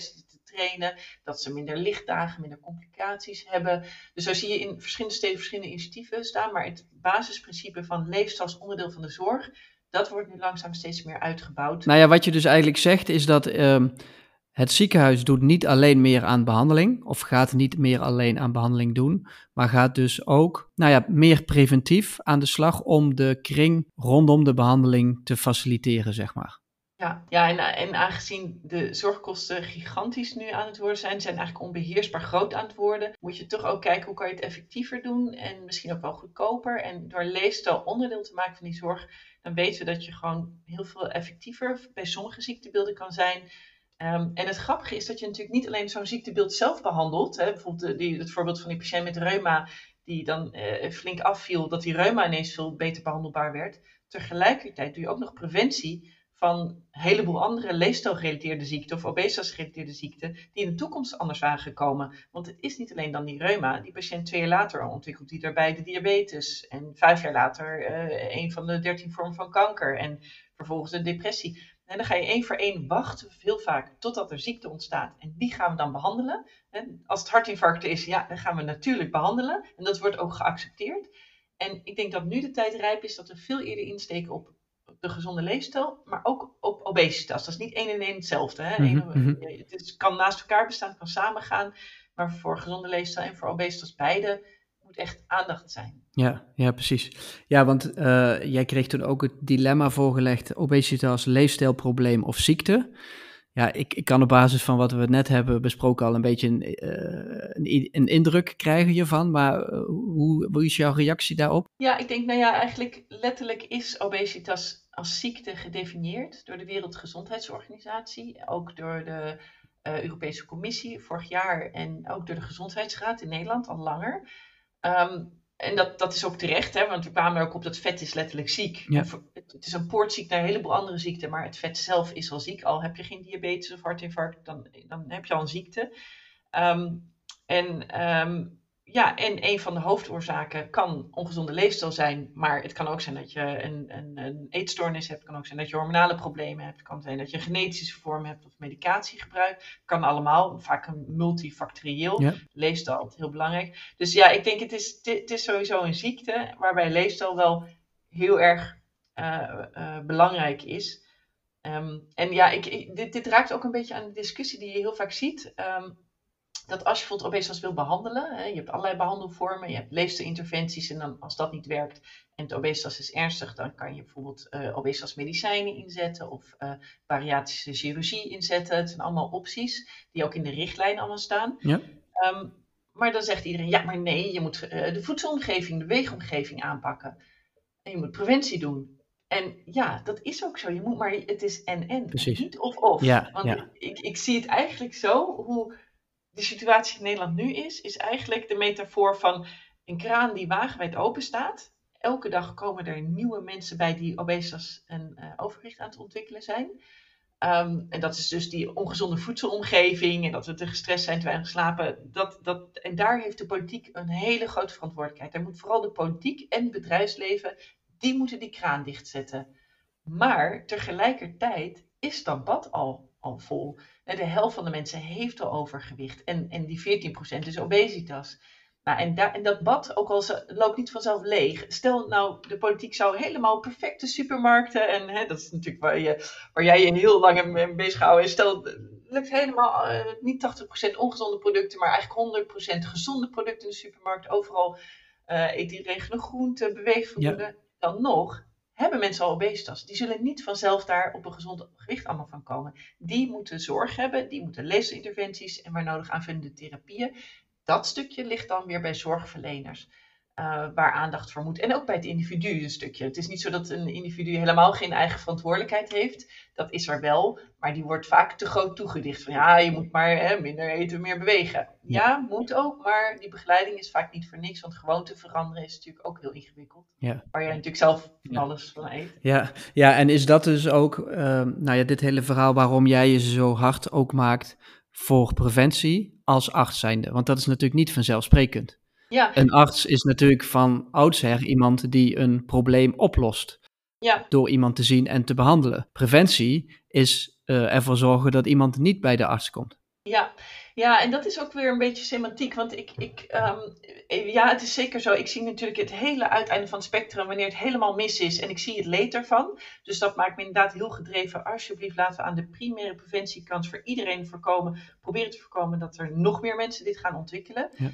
Speaker 2: trainen, dat ze minder lichtdagen, minder complicaties hebben. Dus zo zie je in verschillende steden verschillende initiatieven staan, maar het basisprincipe van leefstijl als onderdeel van de zorg, dat wordt nu langzaam steeds meer uitgebouwd.
Speaker 1: Nou ja, wat je dus eigenlijk zegt is dat ehm, het ziekenhuis doet niet alleen meer aan behandeling, of gaat niet meer alleen aan behandeling doen, maar gaat dus ook nou ja, meer preventief aan de slag om de kring rondom de behandeling te faciliteren, zeg maar.
Speaker 2: Ja, ja en, en aangezien de zorgkosten gigantisch nu aan het worden zijn, zijn eigenlijk onbeheersbaar groot aan het worden, moet je toch ook kijken hoe kan je het effectiever doen en misschien ook wel goedkoper. En door leefstijl onderdeel te maken van die zorg, dan weten we dat je gewoon heel veel effectiever bij sommige ziektebeelden kan zijn. Um, en het grappige is dat je natuurlijk niet alleen zo'n ziektebeeld zelf behandelt. Hè, bijvoorbeeld die, het voorbeeld van die patiënt met reuma, die dan uh, flink afviel, dat die reuma ineens veel beter behandelbaar werd. Tegelijkertijd doe je ook nog preventie van een heleboel andere leefstijlgerelateerde ziekten of obesitas-gerelateerde ziekten die in de toekomst anders waren gekomen. Want het is niet alleen dan die reuma. Die patiënt twee jaar later ontwikkelt die daarbij de diabetes. En vijf jaar later uh, een van de dertien vormen van kanker. En vervolgens de depressie. En dan ga je één voor één wachten, heel vaak, totdat er ziekte ontstaat. En die gaan we dan behandelen. En als het hartinfarct is, ja, dan gaan we natuurlijk behandelen. En dat wordt ook geaccepteerd. En ik denk dat nu de tijd rijp is dat we veel eerder insteken op de gezonde leefstijl, maar ook op obesitas. Dat is niet één en één hetzelfde. Hè? Mm -hmm. Het kan naast elkaar bestaan, het kan samengaan. Maar voor gezonde leefstijl en voor obesitas beide moet echt aandacht zijn.
Speaker 1: Ja, ja, precies. Ja, want uh, jij kreeg toen ook het dilemma voorgelegd: obesitas, leefstijlprobleem of ziekte. Ja, ik, ik kan op basis van wat we net hebben besproken al een beetje een, uh, een, een, indruk krijgen hiervan. Maar hoe, hoe is jouw reactie daarop?
Speaker 2: Ja, ik denk, nou ja, eigenlijk letterlijk is obesitas als ziekte gedefinieerd door de Wereldgezondheidsorganisatie. Ook door de uh, Europese Commissie vorig jaar en ook door de Gezondheidsraad in Nederland al langer. Um, en dat, dat is ook terecht, hè, want we kwamen er ook op dat vet is letterlijk ziek. Ja. Het is een poortziek naar een heleboel andere ziekten, maar het vet zelf is al ziek. Al heb je geen diabetes of hartinfarct, dan, dan heb je al een ziekte. Um, en um, ja, en een van de hoofdoorzaken kan ongezonde leefstijl zijn, maar het kan ook zijn dat je een, een, een eetstoornis hebt, het kan ook zijn dat je hormonale problemen hebt, het kan zijn dat je een genetische vorm hebt of medicatiegebruik. Het kan allemaal, vaak een multifactorieel. Ja. Leefstijl heel belangrijk. Dus ja, ik denk het is, het is sowieso een ziekte waarbij leefstijl wel heel erg uh, uh, belangrijk is. Um, en ja, ik, ik, dit, dit, raakt ook een beetje aan de discussie die je heel vaak ziet. Um, dat als je bijvoorbeeld obesitas wil behandelen, hè, je hebt allerlei behandelvormen, je hebt leefstijlinterventies en dan als dat niet werkt en het obesitas is ernstig, dan kan je bijvoorbeeld uh, obesitas medicijnen inzetten of uh, bariatrische chirurgie inzetten. Het zijn allemaal opties die ook in de richtlijn allemaal staan. Ja. Um, maar dan zegt iedereen, ja maar nee, je moet uh, de voedselomgeving, de weegomgeving aanpakken. En je moet preventie doen. En ja, dat is ook zo. Je moet maar, het is en-en, niet of-of. Ja, Want ja. Ik, ik zie het eigenlijk zo, hoe de situatie in Nederland nu is, is eigenlijk de metafoor van een kraan die wagenwijd open staat. Elke dag komen er nieuwe mensen bij die obesitas en uh, overgewicht aan het ontwikkelen zijn. Um, en dat is dus die ongezonde voedselomgeving en dat we te gestrest zijn, te weinig slapen. Dat, dat, en daar heeft de politiek een hele grote verantwoordelijkheid. Daar moet vooral de politiek en het bedrijfsleven, die moeten die kraan dichtzetten. Maar tegelijkertijd is dat bad al, al vol. De helft van de mensen heeft al overgewicht. En, en die 14% is obesitas. Nou, en, daar, en dat bad, ook al ze, loopt niet vanzelf leeg. Stel nou, de politiek zou helemaal perfecte supermarkten. En hè, dat is natuurlijk waar, je, waar jij je heel lang mee bezig houden. Stel, het lukt helemaal uh, niet 80% ongezonde producten, maar eigenlijk 100% gezonde producten in de supermarkt. Overal uh, eet iedereen genoeg groente, beweegvoldoende. Ja. Dan nog hebben mensen al obesitas. Die zullen niet vanzelf daar op een gezond gewicht allemaal van komen. Die moeten zorg hebben, die moeten leefstijlinterventies en waar nodig aanvullende therapieën. Dat stukje ligt dan weer bij zorgverleners. Uh, waar aandacht voor moet. En ook bij het individu een stukje. Het is niet zo dat een individu helemaal geen eigen verantwoordelijkheid heeft. Dat is er wel, maar die wordt vaak te groot toegedicht. Van ja, je moet maar hè, minder eten, meer bewegen. Ja, moet ook, maar die begeleiding is vaak niet voor niks. Want gewoonte veranderen is natuurlijk ook heel ingewikkeld. Ja. Waar jij natuurlijk zelf van alles van eet.
Speaker 1: Ja, ja en is dat dus ook, uh, nou ja, dit hele verhaal waarom jij je zo hard ook maakt voor preventie als arts zijnde? Want dat is natuurlijk niet vanzelfsprekend. Ja. Een arts is natuurlijk van oudsher iemand die een probleem oplost. Ja. Door iemand te zien en te behandelen. Preventie is uh, ervoor zorgen dat iemand niet bij de arts komt.
Speaker 2: Ja, ja, en dat is ook weer een beetje semantiek. Want ik, ik ehm, ja, het is zeker zo. Ik zie natuurlijk het hele uiteinde van het spectrum wanneer het helemaal mis is. En ik zie het leed ervan. Dus dat maakt me inderdaad heel gedreven. Alsjeblieft, laten we aan de primaire preventiekant voor iedereen voorkomen. Proberen te voorkomen dat er nog meer mensen dit gaan ontwikkelen. Ja.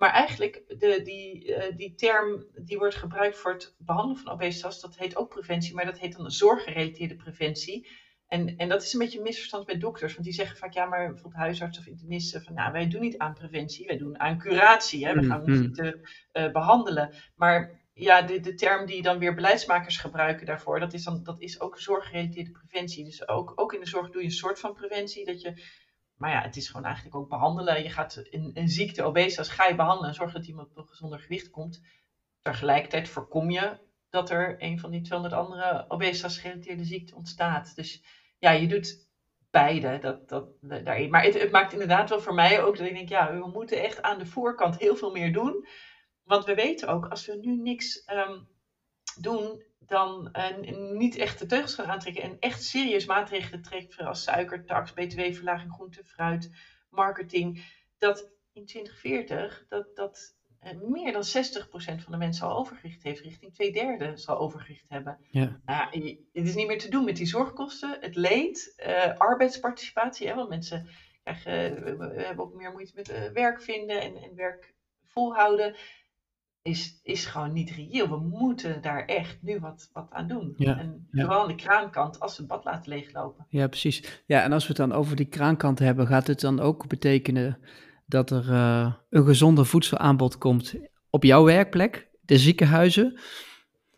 Speaker 2: Maar eigenlijk, de, die, uh, die term die wordt gebruikt voor het behandelen van obesitas, dat heet ook preventie, maar dat heet dan zorggerelateerde preventie. En, en dat is een beetje een misverstand bij dokters, want die zeggen vaak, ja, maar bijvoorbeeld huisartsen of internisten, van nou, wij doen niet aan preventie, wij doen aan curatie. Hè? We gaan mm ziekte uh, behandelen. Maar ja, de, de term die dan weer beleidsmakers gebruiken daarvoor, dat is, dan, dat is ook zorggerelateerde preventie. Dus ook, ook in de zorg doe je een soort van preventie, dat je maar ja, het is gewoon eigenlijk ook behandelen. Je gaat een, een ziekte, obesitas, ga je behandelen en zorg dat iemand op een gezonder gewicht komt. Tegelijkertijd voorkom je dat er een van die 200 andere obesitas-gerelateerde ziekten ontstaat. Dus ja, je doet beide. Dat, dat, daarin. Maar het, het, maakt inderdaad wel voor mij ook dat ik denk, ja, we moeten echt aan de voorkant heel veel meer doen. Want we weten ook, als we nu niks um, doen, dan uh, niet echt de teugels gaan aantrekken. En echt serieus maatregelen trekt, zoals suikertax, btw-verlaging, groente, fruit, marketing, dat in 2040 dat, dat uh, meer dan 60% van de mensen al overgewicht heeft, richting twee derde zal overgewicht hebben. Ja. Nou, het is niet meer te doen met die zorgkosten, het leed, uh, arbeidsparticipatie, hè, want mensen krijgen, we hebben ook meer moeite met werk vinden en, en werk volhouden is, is gewoon niet reëel. We moeten daar echt nu wat, wat aan doen. en vooral aan de kraankant, als we het bad laten leeglopen.
Speaker 1: Ja, precies. Ja, en als we het dan over die kraankant hebben, gaat het dan ook betekenen dat er uh, een gezonder voedselaanbod komt op jouw werkplek, de ziekenhuizen?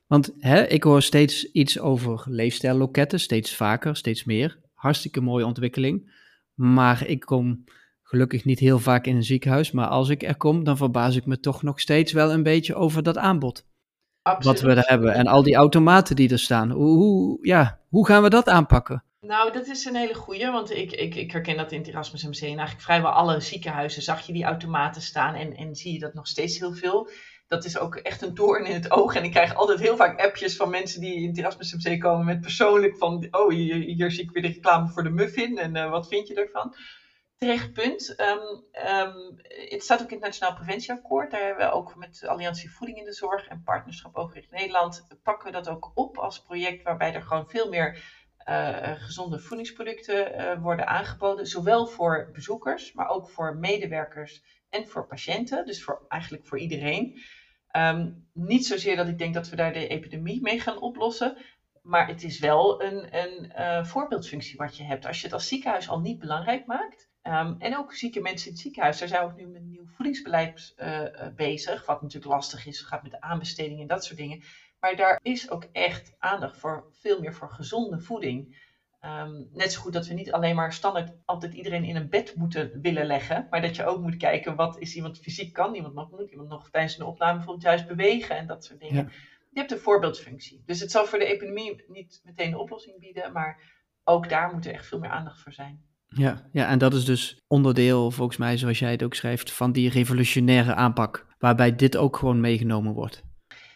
Speaker 1: Want hè, ik hoor steeds iets over leefstijlloketten, steeds vaker, steeds meer. Hartstikke mooie ontwikkeling. Maar ik kom gelukkig niet heel vaak in een ziekenhuis, maar als ik er kom, dan verbaas ik me toch nog steeds wel een beetje over dat aanbod. Absoluut. Wat we er hebben en al die automaten die er staan. Hoe, hoe, ja, hoe gaan we dat aanpakken?
Speaker 2: Nou, dat is een hele goeie, want ik, ik, ik herken dat in het Erasmus MC. En eigenlijk vrijwel alle ziekenhuizen zag je die automaten staan en, en zie je dat nog steeds heel veel. Dat is ook echt een doorn in het oog. En ik krijg altijd heel vaak appjes van mensen die in het Erasmus MC komen met persoonlijk van... Oh, hier, hier zie ik weer de reclame voor de muffin en uh, wat vind je ervan? Terecht punt. Um, um, het staat ook in het Nationaal Preventieakkoord. Daar hebben we ook met Alliantie Voeding in de Zorg en Partnerschap Overgericht Nederland. pakken we dat ook op als project waarbij er gewoon veel meer uh, gezonde voedingsproducten uh, worden aangeboden. Zowel voor bezoekers, maar ook voor medewerkers en voor patiënten. Dus voor, eigenlijk voor iedereen. Um, niet zozeer dat ik denk dat we daar de epidemie mee gaan oplossen. Maar het is wel een, een uh, voorbeeldfunctie wat je hebt. Als je het als ziekenhuis al niet belangrijk maakt, Um, en ook zieke mensen in het ziekenhuis. Daar zijn we ook nu met een nieuw voedingsbeleid uh, bezig. Wat natuurlijk lastig is, gaat met de aanbesteding en dat soort dingen. Maar daar is ook echt aandacht voor veel meer voor gezonde voeding. Um, net zo goed dat we niet alleen maar standaard altijd iedereen in een bed moeten willen leggen. Maar dat je ook moet kijken wat is iemand fysiek kan. Iemand nog, moet iemand nog tijdens een opname bijvoorbeeld juist bewegen en dat soort dingen. Je hebt een voorbeeldfunctie. Dus het zal voor de epidemie niet meteen de oplossing bieden. Maar ook daar moet er echt veel meer aandacht voor zijn.
Speaker 1: Ja, ja, en dat is dus onderdeel, volgens mij, zoals jij het ook schrijft, van die revolutionaire aanpak, waarbij dit ook gewoon meegenomen wordt.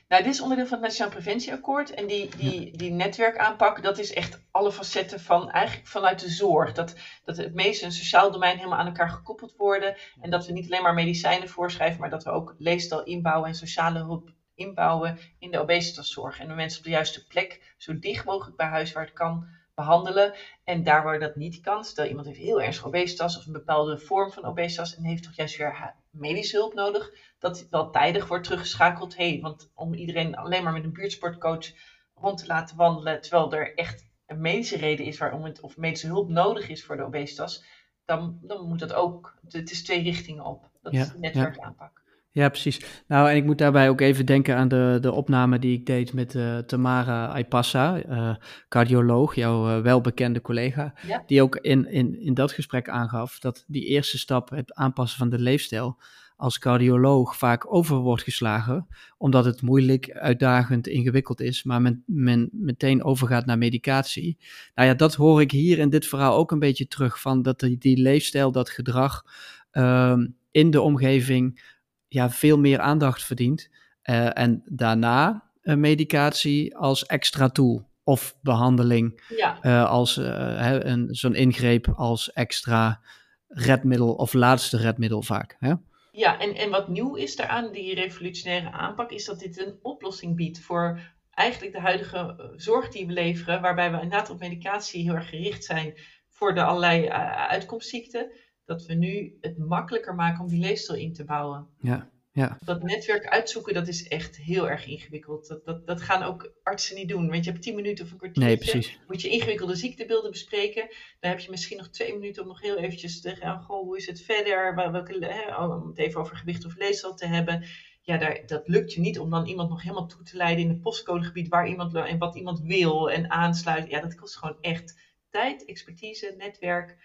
Speaker 2: Nou, dit is onderdeel van het Nationaal Preventieakkoord. En die, die, die netwerkaanpak, dat is echt alle facetten van eigenlijk vanuit de zorg. Dat, dat het meeste en sociaal domein helemaal aan elkaar gekoppeld worden. En dat we niet alleen maar medicijnen voorschrijven, maar dat we ook leefstijl inbouwen en sociale hulp inbouwen in de obesitaszorg. En de mensen op de juiste plek, zo dicht mogelijk bij huis waar het kan, behandelen. En daar waar dat niet kan, stel iemand heeft heel erg obesitas of een bepaalde vorm van obesitas en heeft toch juist weer medische hulp nodig, dat het wel tijdig wordt teruggeschakeld. Hey, want om iedereen alleen maar met een buurtsportcoach rond te laten wandelen, terwijl er echt een medische reden is waarom het, of medische hulp nodig is voor de obesitas, dan, dan moet dat ook, het is twee richtingen op. Dat ja, is netwerkaanpak.
Speaker 1: Ja, precies. Nou, en ik moet daarbij ook even denken aan de, de opname die ik deed met uh, Tamara Aipassa, uh, cardioloog, jouw uh, welbekende collega, die ook in, in, in dat gesprek aangaf dat die eerste stap, het aanpassen van de leefstijl, als cardioloog vaak over wordt geslagen, omdat het moeilijk, uitdagend, ingewikkeld is, maar men, men meteen overgaat naar medicatie. Nou ja, dat hoor ik hier in dit verhaal ook een beetje terug, van dat die, die leefstijl, dat gedrag ehm, in de omgeving ja, veel meer aandacht verdient. Uh, en daarna uh, medicatie als extra tool of behandeling ja. uh, als een, zo'n ingreep als extra redmiddel of laatste redmiddel vaak. Hè?
Speaker 2: Ja, en, en wat nieuw is daaraan, die revolutionaire aanpak, is dat dit een oplossing biedt voor eigenlijk de huidige eh, zorg die we leveren, waarbij we inderdaad op medicatie heel erg gericht zijn voor de allerlei uitkomstziekten, dat we nu het makkelijker maken om die leefstijl in te bouwen.
Speaker 1: Ja. Ja.
Speaker 2: Dat netwerk uitzoeken, dat is echt heel erg ingewikkeld. Dat, dat, dat gaan ook artsen niet doen. Want je hebt tien minuten of een kwartiertje. Nee, moet je ingewikkelde ziektebeelden bespreken. Dan heb je misschien nog twee minuten om nog heel eventjes te gaan. Goh, hoe is het verder? Welke, hè, om het even over gewicht of leefstijl te hebben. Ja, daar, dat lukt je niet om dan iemand nog helemaal toe te leiden in het postcodegebied waar iemand en wat iemand wil en aansluiten. Ja, dat kost gewoon echt tijd, expertise, netwerk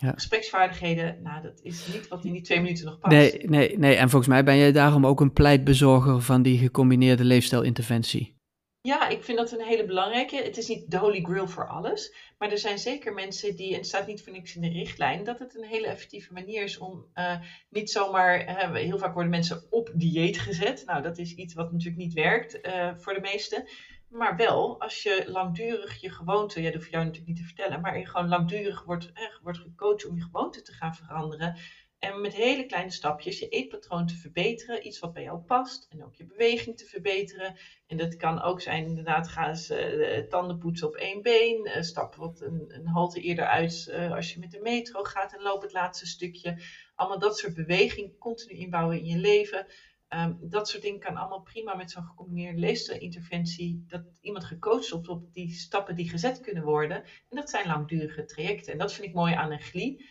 Speaker 2: ja. gespreksvaardigheden, nou, dat is niet wat in die twee minuten nog past.
Speaker 1: Nee, nee, nee, en volgens mij ben jij daarom ook een pleitbezorger van die gecombineerde leefstijlinterventie.
Speaker 2: Ja, ik vind dat een hele belangrijke. Het is niet de holy grail voor alles, maar er zijn zeker mensen die, en het staat niet voor niks in de richtlijn, dat het een hele effectieve manier is om uh, niet zomaar, uh, heel vaak worden mensen op dieet gezet. Nou, dat is iets wat natuurlijk niet werkt uh, voor de meesten. Maar wel, als je langdurig je gewoonte, ja, dat hoef je jou natuurlijk niet te vertellen, maar je gewoon langdurig wordt, eh, wordt gecoacht om je gewoonte te gaan veranderen. En met hele kleine stapjes je eetpatroon te verbeteren, iets wat bij jou past. En ook je beweging te verbeteren. En dat kan ook zijn, inderdaad, ga eens uh, tanden poetsen op één been. Uh, stap wat een, een halte eerder uit als je met de metro gaat en loop het laatste stukje. Allemaal dat soort beweging continu inbouwen in je leven. Um, dat soort dingen kan allemaal prima met zo'n gecombineerde leefstijlinterventie. Dat iemand gecoacht wordt op die stappen die gezet kunnen worden. En dat zijn langdurige trajecten. En dat vind ik mooi aan een GLI.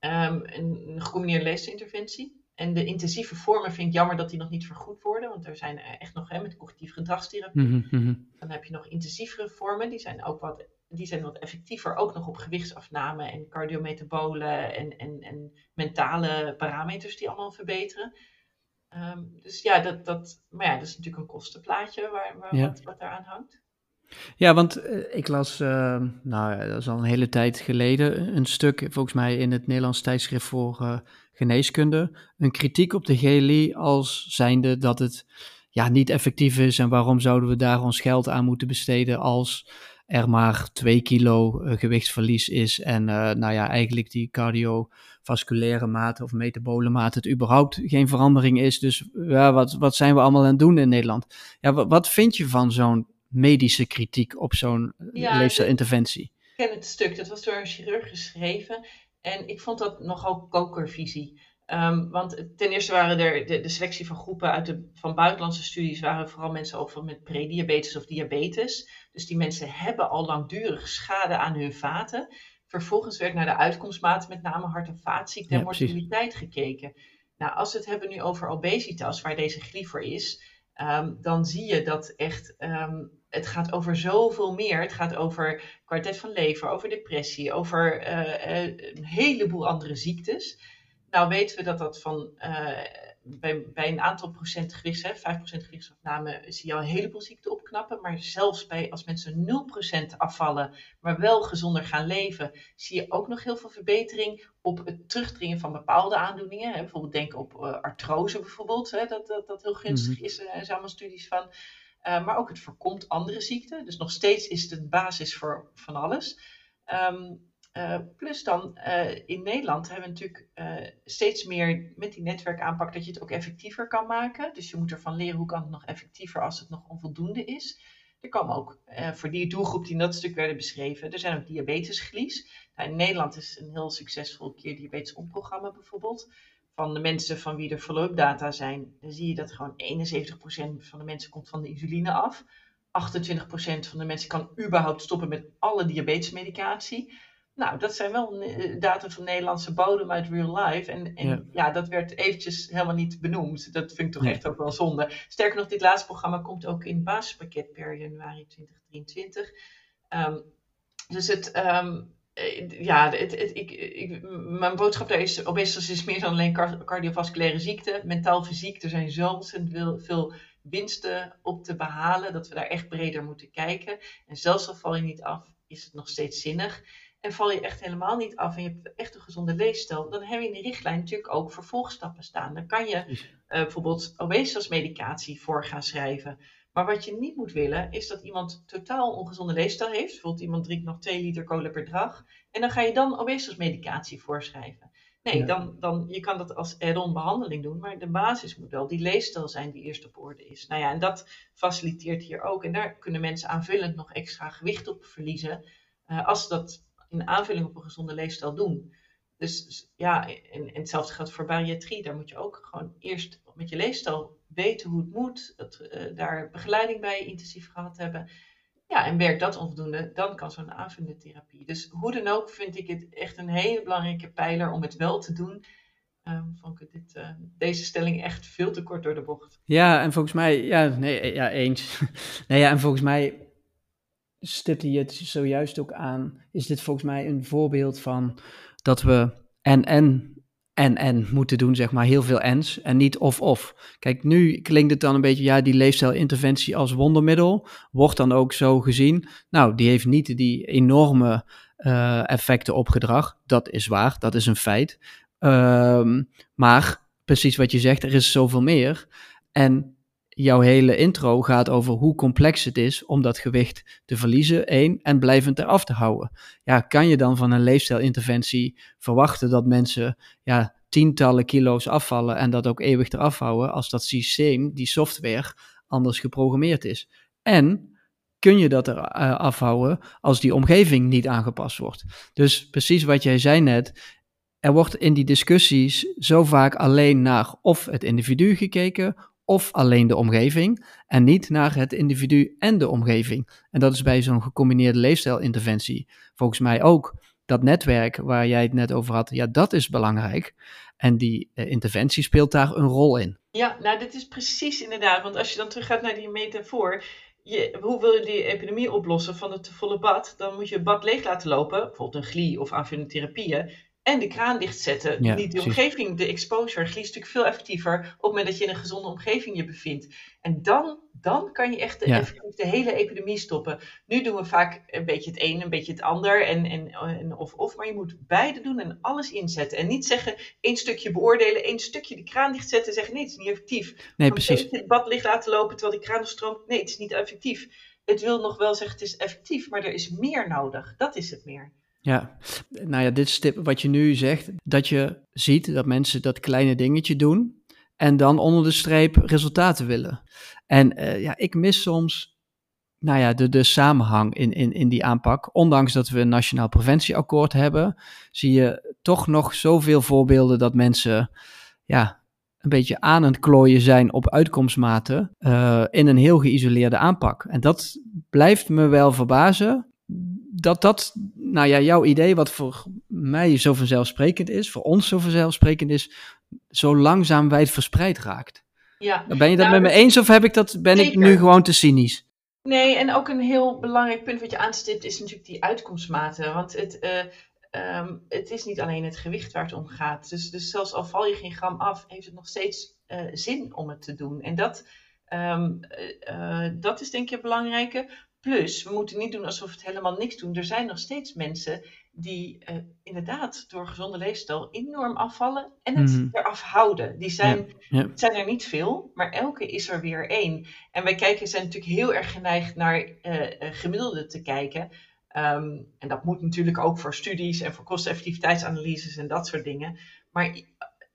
Speaker 2: Um, een, gecombineerde leefstijlinterventie. En de intensieve vormen vind ik jammer dat die nog niet vergoed worden. Want er zijn echt nog hè, met cognitief gedragstherapie. Mm -hmm. Dan heb je nog intensievere vormen. Die zijn ook wat, die zijn wat effectiever. Ook nog op gewichtsafname en cardiometabolen en, en, en mentale parameters die allemaal verbeteren. Um, dus ja, dat, dat, maar ja, dat is natuurlijk een kostenplaatje waar, waar ja. wat, wat daaraan hangt.
Speaker 1: Ja, want uh, ik las, uh, nou dat is al een hele tijd geleden, een stuk volgens mij in het Nederlands tijdschrift voor uh, geneeskunde. Een kritiek op de GLI als zijnde dat het ja, niet effectief is en waarom zouden we daar ons geld aan moeten besteden als er maar 2 kilo uh, gewichtsverlies is en uh, nou ja, eigenlijk die cardiovasculaire mate of metabole mate het überhaupt geen verandering is. Dus ja, wat, wat zijn we allemaal aan het doen in Nederland? Ja, wat, wat vind je van zo'n medische kritiek op zo'n ja, leefstijlinterventie?
Speaker 2: Ik ken het stuk, dat was door een chirurg geschreven en ik vond dat nogal kokervisie. Um, want ten eerste waren er de, de selectie van groepen uit de, van buitenlandse studies waren vooral mensen over met prediabetes of diabetes. Dus die mensen hebben al langdurig schade aan hun vaten. Vervolgens werd naar de uitkomstmaten, met name hart- en vaatziekten en mortaliteit gekeken. Nou, als we het hebben nu over obesitas, waar deze gliever is, um, dan zie je dat echt um, het gaat over zoveel meer. Het gaat over kwaliteit van leven, over depressie, over uh, uh, een heleboel andere ziektes. Nou weten we dat dat van uh, bij, bij een aantal procent gewicht, hè, 5% gewichtsafname, zie je al een heleboel ziekten opknappen. Maar zelfs bij als mensen 0% afvallen, maar wel gezonder gaan leven, zie je ook nog heel veel verbetering op het terugdringen van bepaalde aandoeningen. Hè. Bijvoorbeeld denk op uh, artrose bijvoorbeeld, hè, dat, dat, dat heel gunstig mhm. is. Er zijn allemaal studies van. Uh, maar ook het voorkomt andere ziekten. Dus nog steeds is het een basis voor van alles. Um, uh, plus dan uh, in Nederland hebben we natuurlijk uh, steeds meer met die netwerkaanpak dat je het ook effectiever kan maken. Dus je moet ervan leren hoe kan het nog effectiever als het nog onvoldoende is. Er komen ook voor die doelgroep die in dat stuk werden beschreven, er zijn ook diabetesglies. Nou, in Nederland is een heel succesvol keer diabetes omprogramma bijvoorbeeld. Van de mensen van wie er follow-up data zijn, dan zie je dat gewoon 71% van de mensen komt van de insuline af. 28% van de mensen kan überhaupt stoppen met alle diabetesmedicatie. Nou, dat zijn wel eh, data van Nederlandse bodem uit real life. En, en ja. dat werd eventjes helemaal niet benoemd. Dat vind ik toch echt ook wel zonde. Sterker nog, dit laatste programma komt ook in het basispakket per januari 2023. Um, ehm, dus het, um, ja, het, het, ik, ik, mijn boodschap daar is, obesitas is meer dan alleen cardiovasculaire ziekte. Mentaal fysiek, er zijn zo ontzettend veel, veel winsten op te behalen, dat we daar echt breder moeten kijken. En zelfs al val je niet af, is het nog steeds zinnig. En val je echt helemaal niet af en je hebt echt een gezonde leefstijl, dan heb je in de richtlijn natuurlijk ook vervolgstappen staan. Dan kan je uh, bijvoorbeeld obesitasmedicatie voor gaan schrijven. Maar wat je niet moet willen, is dat iemand totaal ongezonde leefstijl heeft. Bijvoorbeeld iemand drinkt nog 2 liter cola per dag. En dan ga je dan obesitasmedicatie voorschrijven. Nee, dan, dan, je kan dat als add-on behandeling doen, maar de basis moet wel die leefstijl zijn die eerst op orde is. Nou ja, en dat faciliteert hier ook. En daar kunnen mensen aanvullend nog extra gewicht op verliezen, uh, als ze dat in aanvulling op een gezonde leefstijl doen. Dus ja, en, en hetzelfde geldt voor bariatrie. Daar moet je ook gewoon eerst met je leefstijl weten hoe het moet, dat, uh, daar begeleiding bij intensief gehad hebben. Ja, en werkt dat onvoldoende, dan kan zo'n aanvullende therapie. Dus hoe dan ook vind ik het echt een hele belangrijke pijler om het wel te doen. Um, vond ik dit, uh, deze stelling echt veel te kort door de bocht.
Speaker 1: Ja, en volgens mij, ja, nee, ja eens. [laughs] nee, ja, en volgens mij stipte je het zojuist ook aan. Is dit volgens mij een voorbeeld van dat we en en en en moeten doen, zeg maar, heel veel ens en niet of-of. Kijk, nu klinkt het dan een beetje, ja, die leefstijlinterventie als wondermiddel wordt dan ook zo gezien. Nou, die heeft niet die enorme uh, effecten op gedrag. Dat is waar, dat is een feit. Um, maar precies wat je zegt, er is zoveel meer. En jouw hele intro gaat over hoe complex het is om dat gewicht te verliezen, één, en blijvend eraf te houden. Ja, kan je dan van een leefstijlinterventie verwachten dat mensen ja, tientallen kilo's afvallen en dat ook eeuwig eraf houden als dat systeem, die software, anders geprogrammeerd is? En kun je dat er uh, afhouden als die omgeving niet aangepast wordt? Dus precies wat jij zei net, er wordt in die discussies zo vaak alleen naar of het individu gekeken of alleen de omgeving en niet naar het individu en de omgeving. En dat is bij zo'n gecombineerde leefstijlinterventie volgens mij ook. Dat netwerk waar jij het net over had, ja, dat is belangrijk. En die uh, interventie speelt daar een rol in.
Speaker 2: Ja, nou, dit is precies inderdaad. Want als je dan teruggaat naar die metafoor. Je, hoe wil je die epidemie oplossen van het te volle bad? Dan moet je het bad leeg laten lopen, bijvoorbeeld een glie of aanvullende therapieën en de kraan dichtzetten. Ja, niet de omgeving, de exposure. Is natuurlijk veel effectiever op het moment dat je in een gezonde omgeving je bevindt. En dan, dan kan je echt de, de, hele epidemie stoppen. Nu doen we vaak een beetje het een, een beetje het ander en, en, en of of. Maar je moet beide doen en alles inzetten. En niet zeggen één stukje beoordelen, één stukje de kraan dichtzetten en zeggen nee, het is niet effectief.
Speaker 1: Nee, precies.
Speaker 2: Het bad licht laten lopen terwijl die kraan stroomt. Nee, het is niet effectief. Het wil nog wel zeggen het is effectief, maar er is meer nodig. Dat is het meer.
Speaker 1: Ja, nou ja, dit is wat je nu zegt, dat je ziet dat mensen dat kleine dingetje doen en dan onder de streep resultaten willen. En uh, ja, ik mis soms nou ja, de, de samenhang in, in, in die aanpak. Ondanks dat we een nationaal preventieakkoord hebben, zie je toch nog zoveel voorbeelden dat mensen ja, een beetje aan het klooien zijn op uitkomstmaten uh, in een heel geïsoleerde aanpak. En dat blijft me wel verbazen dat dat, nou ja, jouw idee, wat voor mij zo vanzelfsprekend is, voor ons zo vanzelfsprekend is, zo langzaam wijd verspreid raakt. Ja. Ben je dat nou, met me eens of heb ik dat, ben ik nu gewoon te cynisch?
Speaker 2: Nee, en ook een heel belangrijk punt wat je aanstipt is natuurlijk die uitkomstmaten. Want het, uh, um, het is niet alleen het gewicht waar het om gaat. Dus, dus zelfs al val je geen gram af, heeft het nog steeds uh, zin om het te doen. En dat, um, uh, dat is denk ik het belangrijke. Plus, we moeten niet doen alsof we het helemaal niks doen. Er zijn nog steeds mensen die uh, inderdaad door gezonde leefstijl enorm afvallen en het mm. eraf houden. Die zijn, ja, ja. zijn er niet veel, maar elke is er weer één. En wij kijken, zijn natuurlijk heel erg geneigd naar uh, gemiddelde te kijken. Um, en dat moet natuurlijk ook voor studies en voor kosteneffectiviteitsanalyses en dat soort dingen. Maar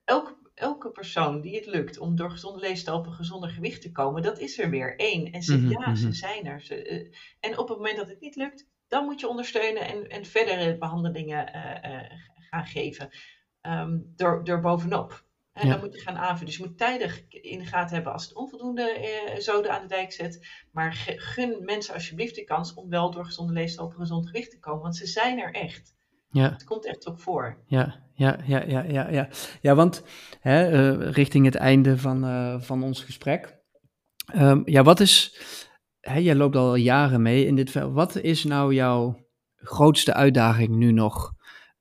Speaker 2: elk elke persoon die het lukt om door gezonde leefstijl op een gezonder gewicht te komen, dat is er weer één. En ze, mm -hmm. ja, ze mhm. zijn er. Ze, uh, en op het moment dat het niet lukt, dan moet je ondersteunen en, en verdere behandelingen uh, uh, gaan geven. Um, door, door bovenop. En ja. dan moet je gaan aanvullen. Dus je moet tijdig in de gaten hebben als het onvoldoende zoden aan de dijk zet. Maar gun mensen alsjeblieft de kans om wel door gezonde leefstijl op een gezond gewicht te komen. Want ze zijn er echt. Ja. Het komt echt ook voor.
Speaker 1: Ja, ja, ja, ja, ja. Ja, ja want hè, uh, richting het einde van, uh, van ons gesprek. Um, ja, wat is. Hè, jij loopt al jaren mee in dit veld. Wat is nou jouw grootste uitdaging nu nog?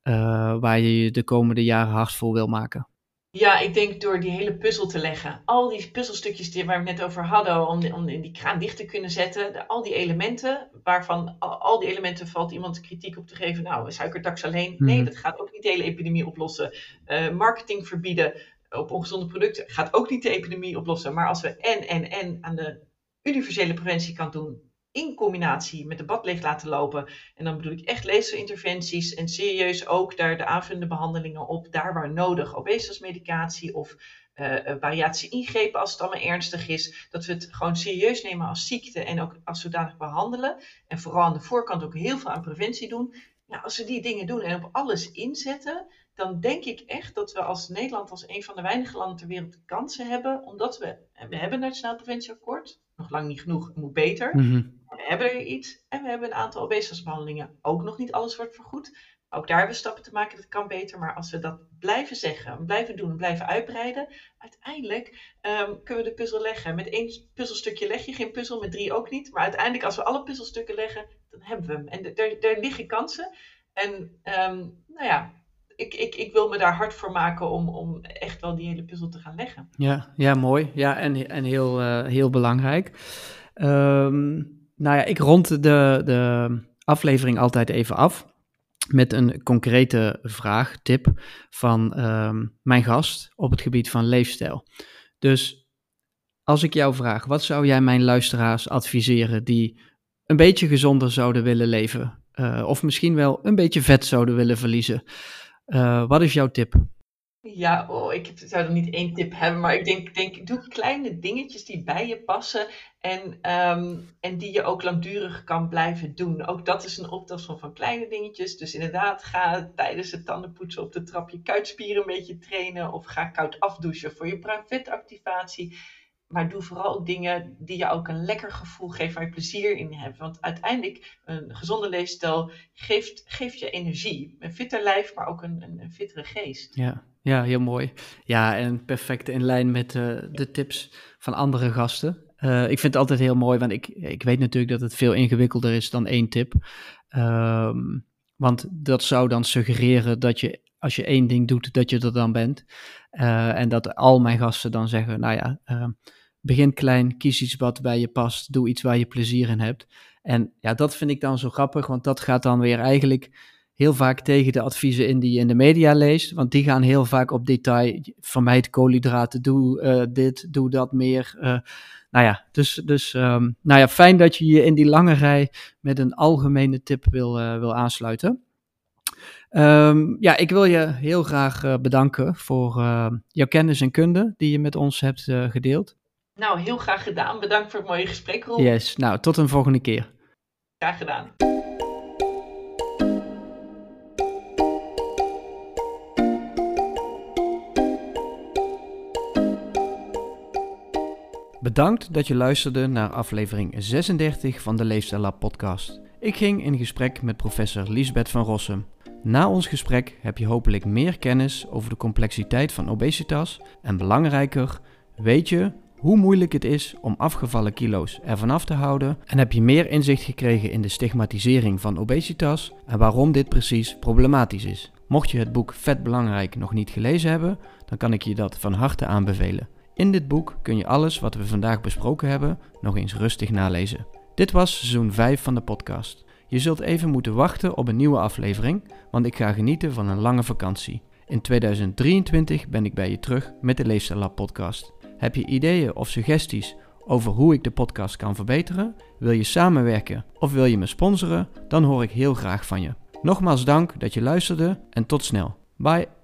Speaker 1: Uh, waar je je de komende jaren hard voor wil maken?
Speaker 2: Ja, ik denk door die hele puzzel te leggen. Al die puzzelstukjes die, waar we het net over hadden, om, om die kraan dicht te kunnen zetten. De, al die elementen, waarvan al, al, die elementen valt iemand kritiek op te geven. Nou, suikertax alleen. Nee, mm. dat gaat ook niet de hele epidemie oplossen. Uh, marketing verbieden op ongezonde producten gaat ook niet de epidemie oplossen. Maar als we en, en, en aan de universele preventie kan doen, in combinatie met de bad laten lopen. En dan bedoel ik echt leefstelinterventies en serieus ook daar de aanvullende behandelingen op, daar waar nodig, obesitasmedicatie of uh, variatie ingrepen als het allemaal ernstig is. Dat we het gewoon serieus nemen als ziekte en ook als zodanig behandelen. En vooral aan de voorkant ook heel veel aan preventie doen. Als we die dingen doen en op alles inzetten, dan denk ik echt dat we als Nederland als een van de weinige landen ter wereld kansen hebben, omdat we, we hebben een Nationaal Preventieakkoord, nog lang niet genoeg, het moet beter. Mhm. We hebben er iets en we hebben een aantal obesitasbehandelingen. Ook nog niet alles wordt vergoed. Ook daar hebben we stappen te maken, dat kan beter. Maar als we dat blijven zeggen, blijven doen, blijven uitbreiden, uiteindelijk um, kunnen we de puzzel leggen. Met één puzzelstukje leg je geen puzzel, met drie ook niet. Maar uiteindelijk, als we alle puzzelstukken leggen, dan hebben we hem. En daar liggen kansen. En um, nou ja, ik, ik, ik wil me daar hard voor maken om, om echt wel die hele puzzel te gaan leggen.
Speaker 1: Ja, ja mooi. Ja, en, en heel, uh, heel belangrijk. Um, nou ja, ik rond de, de aflevering altijd even af met een concrete vraag, tip van um, mijn gast op het gebied van leefstijl. Dus als ik jou vraag, wat zou jij mijn luisteraars adviseren die een beetje gezonder zouden willen leven? Uh, of misschien wel een beetje vet zouden willen verliezen? Uh, wat is jouw tip?
Speaker 2: Ja, oh, ik zou er niet één tip hebben, maar ik denk, denk doe kleine dingetjes die bij je passen en, um, en die je ook langdurig kan blijven doen. Ook dat is een opdracht van, kleine dingetjes. Dus inderdaad, ga tijdens het tandenpoetsen op de trap je kuitspieren een beetje trainen of ga koud afdouchen voor je vetactivatie. Maar doe vooral ook dingen die je ook een lekker gevoel geven, waar je plezier in hebt. Want uiteindelijk, een gezonde leefstijl geeft, geeft je energie. Een fitter lijf, maar ook een, een, fittere geest.
Speaker 1: Ja, ja, heel mooi. Ja, en perfect in lijn met uh, de tips van andere gasten. Uh, ik vind het altijd heel mooi, want ik, ik weet natuurlijk dat het veel ingewikkelder is dan één tip. Um, want dat zou dan suggereren dat je, als je één ding doet, dat je er dan bent. Uh, en dat al mijn gasten dan zeggen, nou ja, uh, begin klein, kies iets wat bij je past, doe iets waar je plezier in hebt. En ja, dat vind ik dan zo grappig, want dat gaat dan weer eigenlijk heel vaak tegen de adviezen in die je in de media leest. Want die gaan heel vaak op detail. Vermijd koolhydraten, doe uh, dit, doe dat meer. Uh, nou ja, dus, dus um, nou ja, fijn dat je je in die lange rij met een algemene tip wil, wil aansluiten. Um, ja, ik wil je heel graag bedanken voor jouw kennis en kunde die je met ons hebt gedeeld.
Speaker 2: Nou, heel graag gedaan. Bedankt voor het mooie gesprek.
Speaker 1: Yes, nou, tot een volgende keer.
Speaker 2: Graag gedaan.
Speaker 1: Bedankt dat je luisterde naar aflevering 36 van de Leefstijl Lab podcast. Ik ging in gesprek met professor Liesbeth van Rossum. Na ons gesprek heb je hopelijk meer kennis over de complexiteit van obesitas en belangrijker, weet je hoe moeilijk het is om afgevallen kilo's ervan af te houden en heb je meer inzicht gekregen in de stigmatisering van obesitas en waarom dit precies problematisch is. Mocht je het boek Vet Belangrijk nog niet gelezen hebben, dan kan ik je dat van harte aanbevelen. In dit boek kun je alles wat we vandaag besproken hebben nog eens rustig nalezen. Dit was seizoen 5 van de podcast. Je zult even moeten wachten op een nieuwe aflevering, want ik ga genieten van een lange vakantie. In 2023 ben ik bij je terug met de Leefstijl Lab podcast. Heb je ideeën of suggesties over hoe ik de podcast kan verbeteren? Wil je samenwerken of wil je me sponsoren? Dan hoor ik heel graag van je. Nogmaals dank dat je luisterde en tot snel. Bye.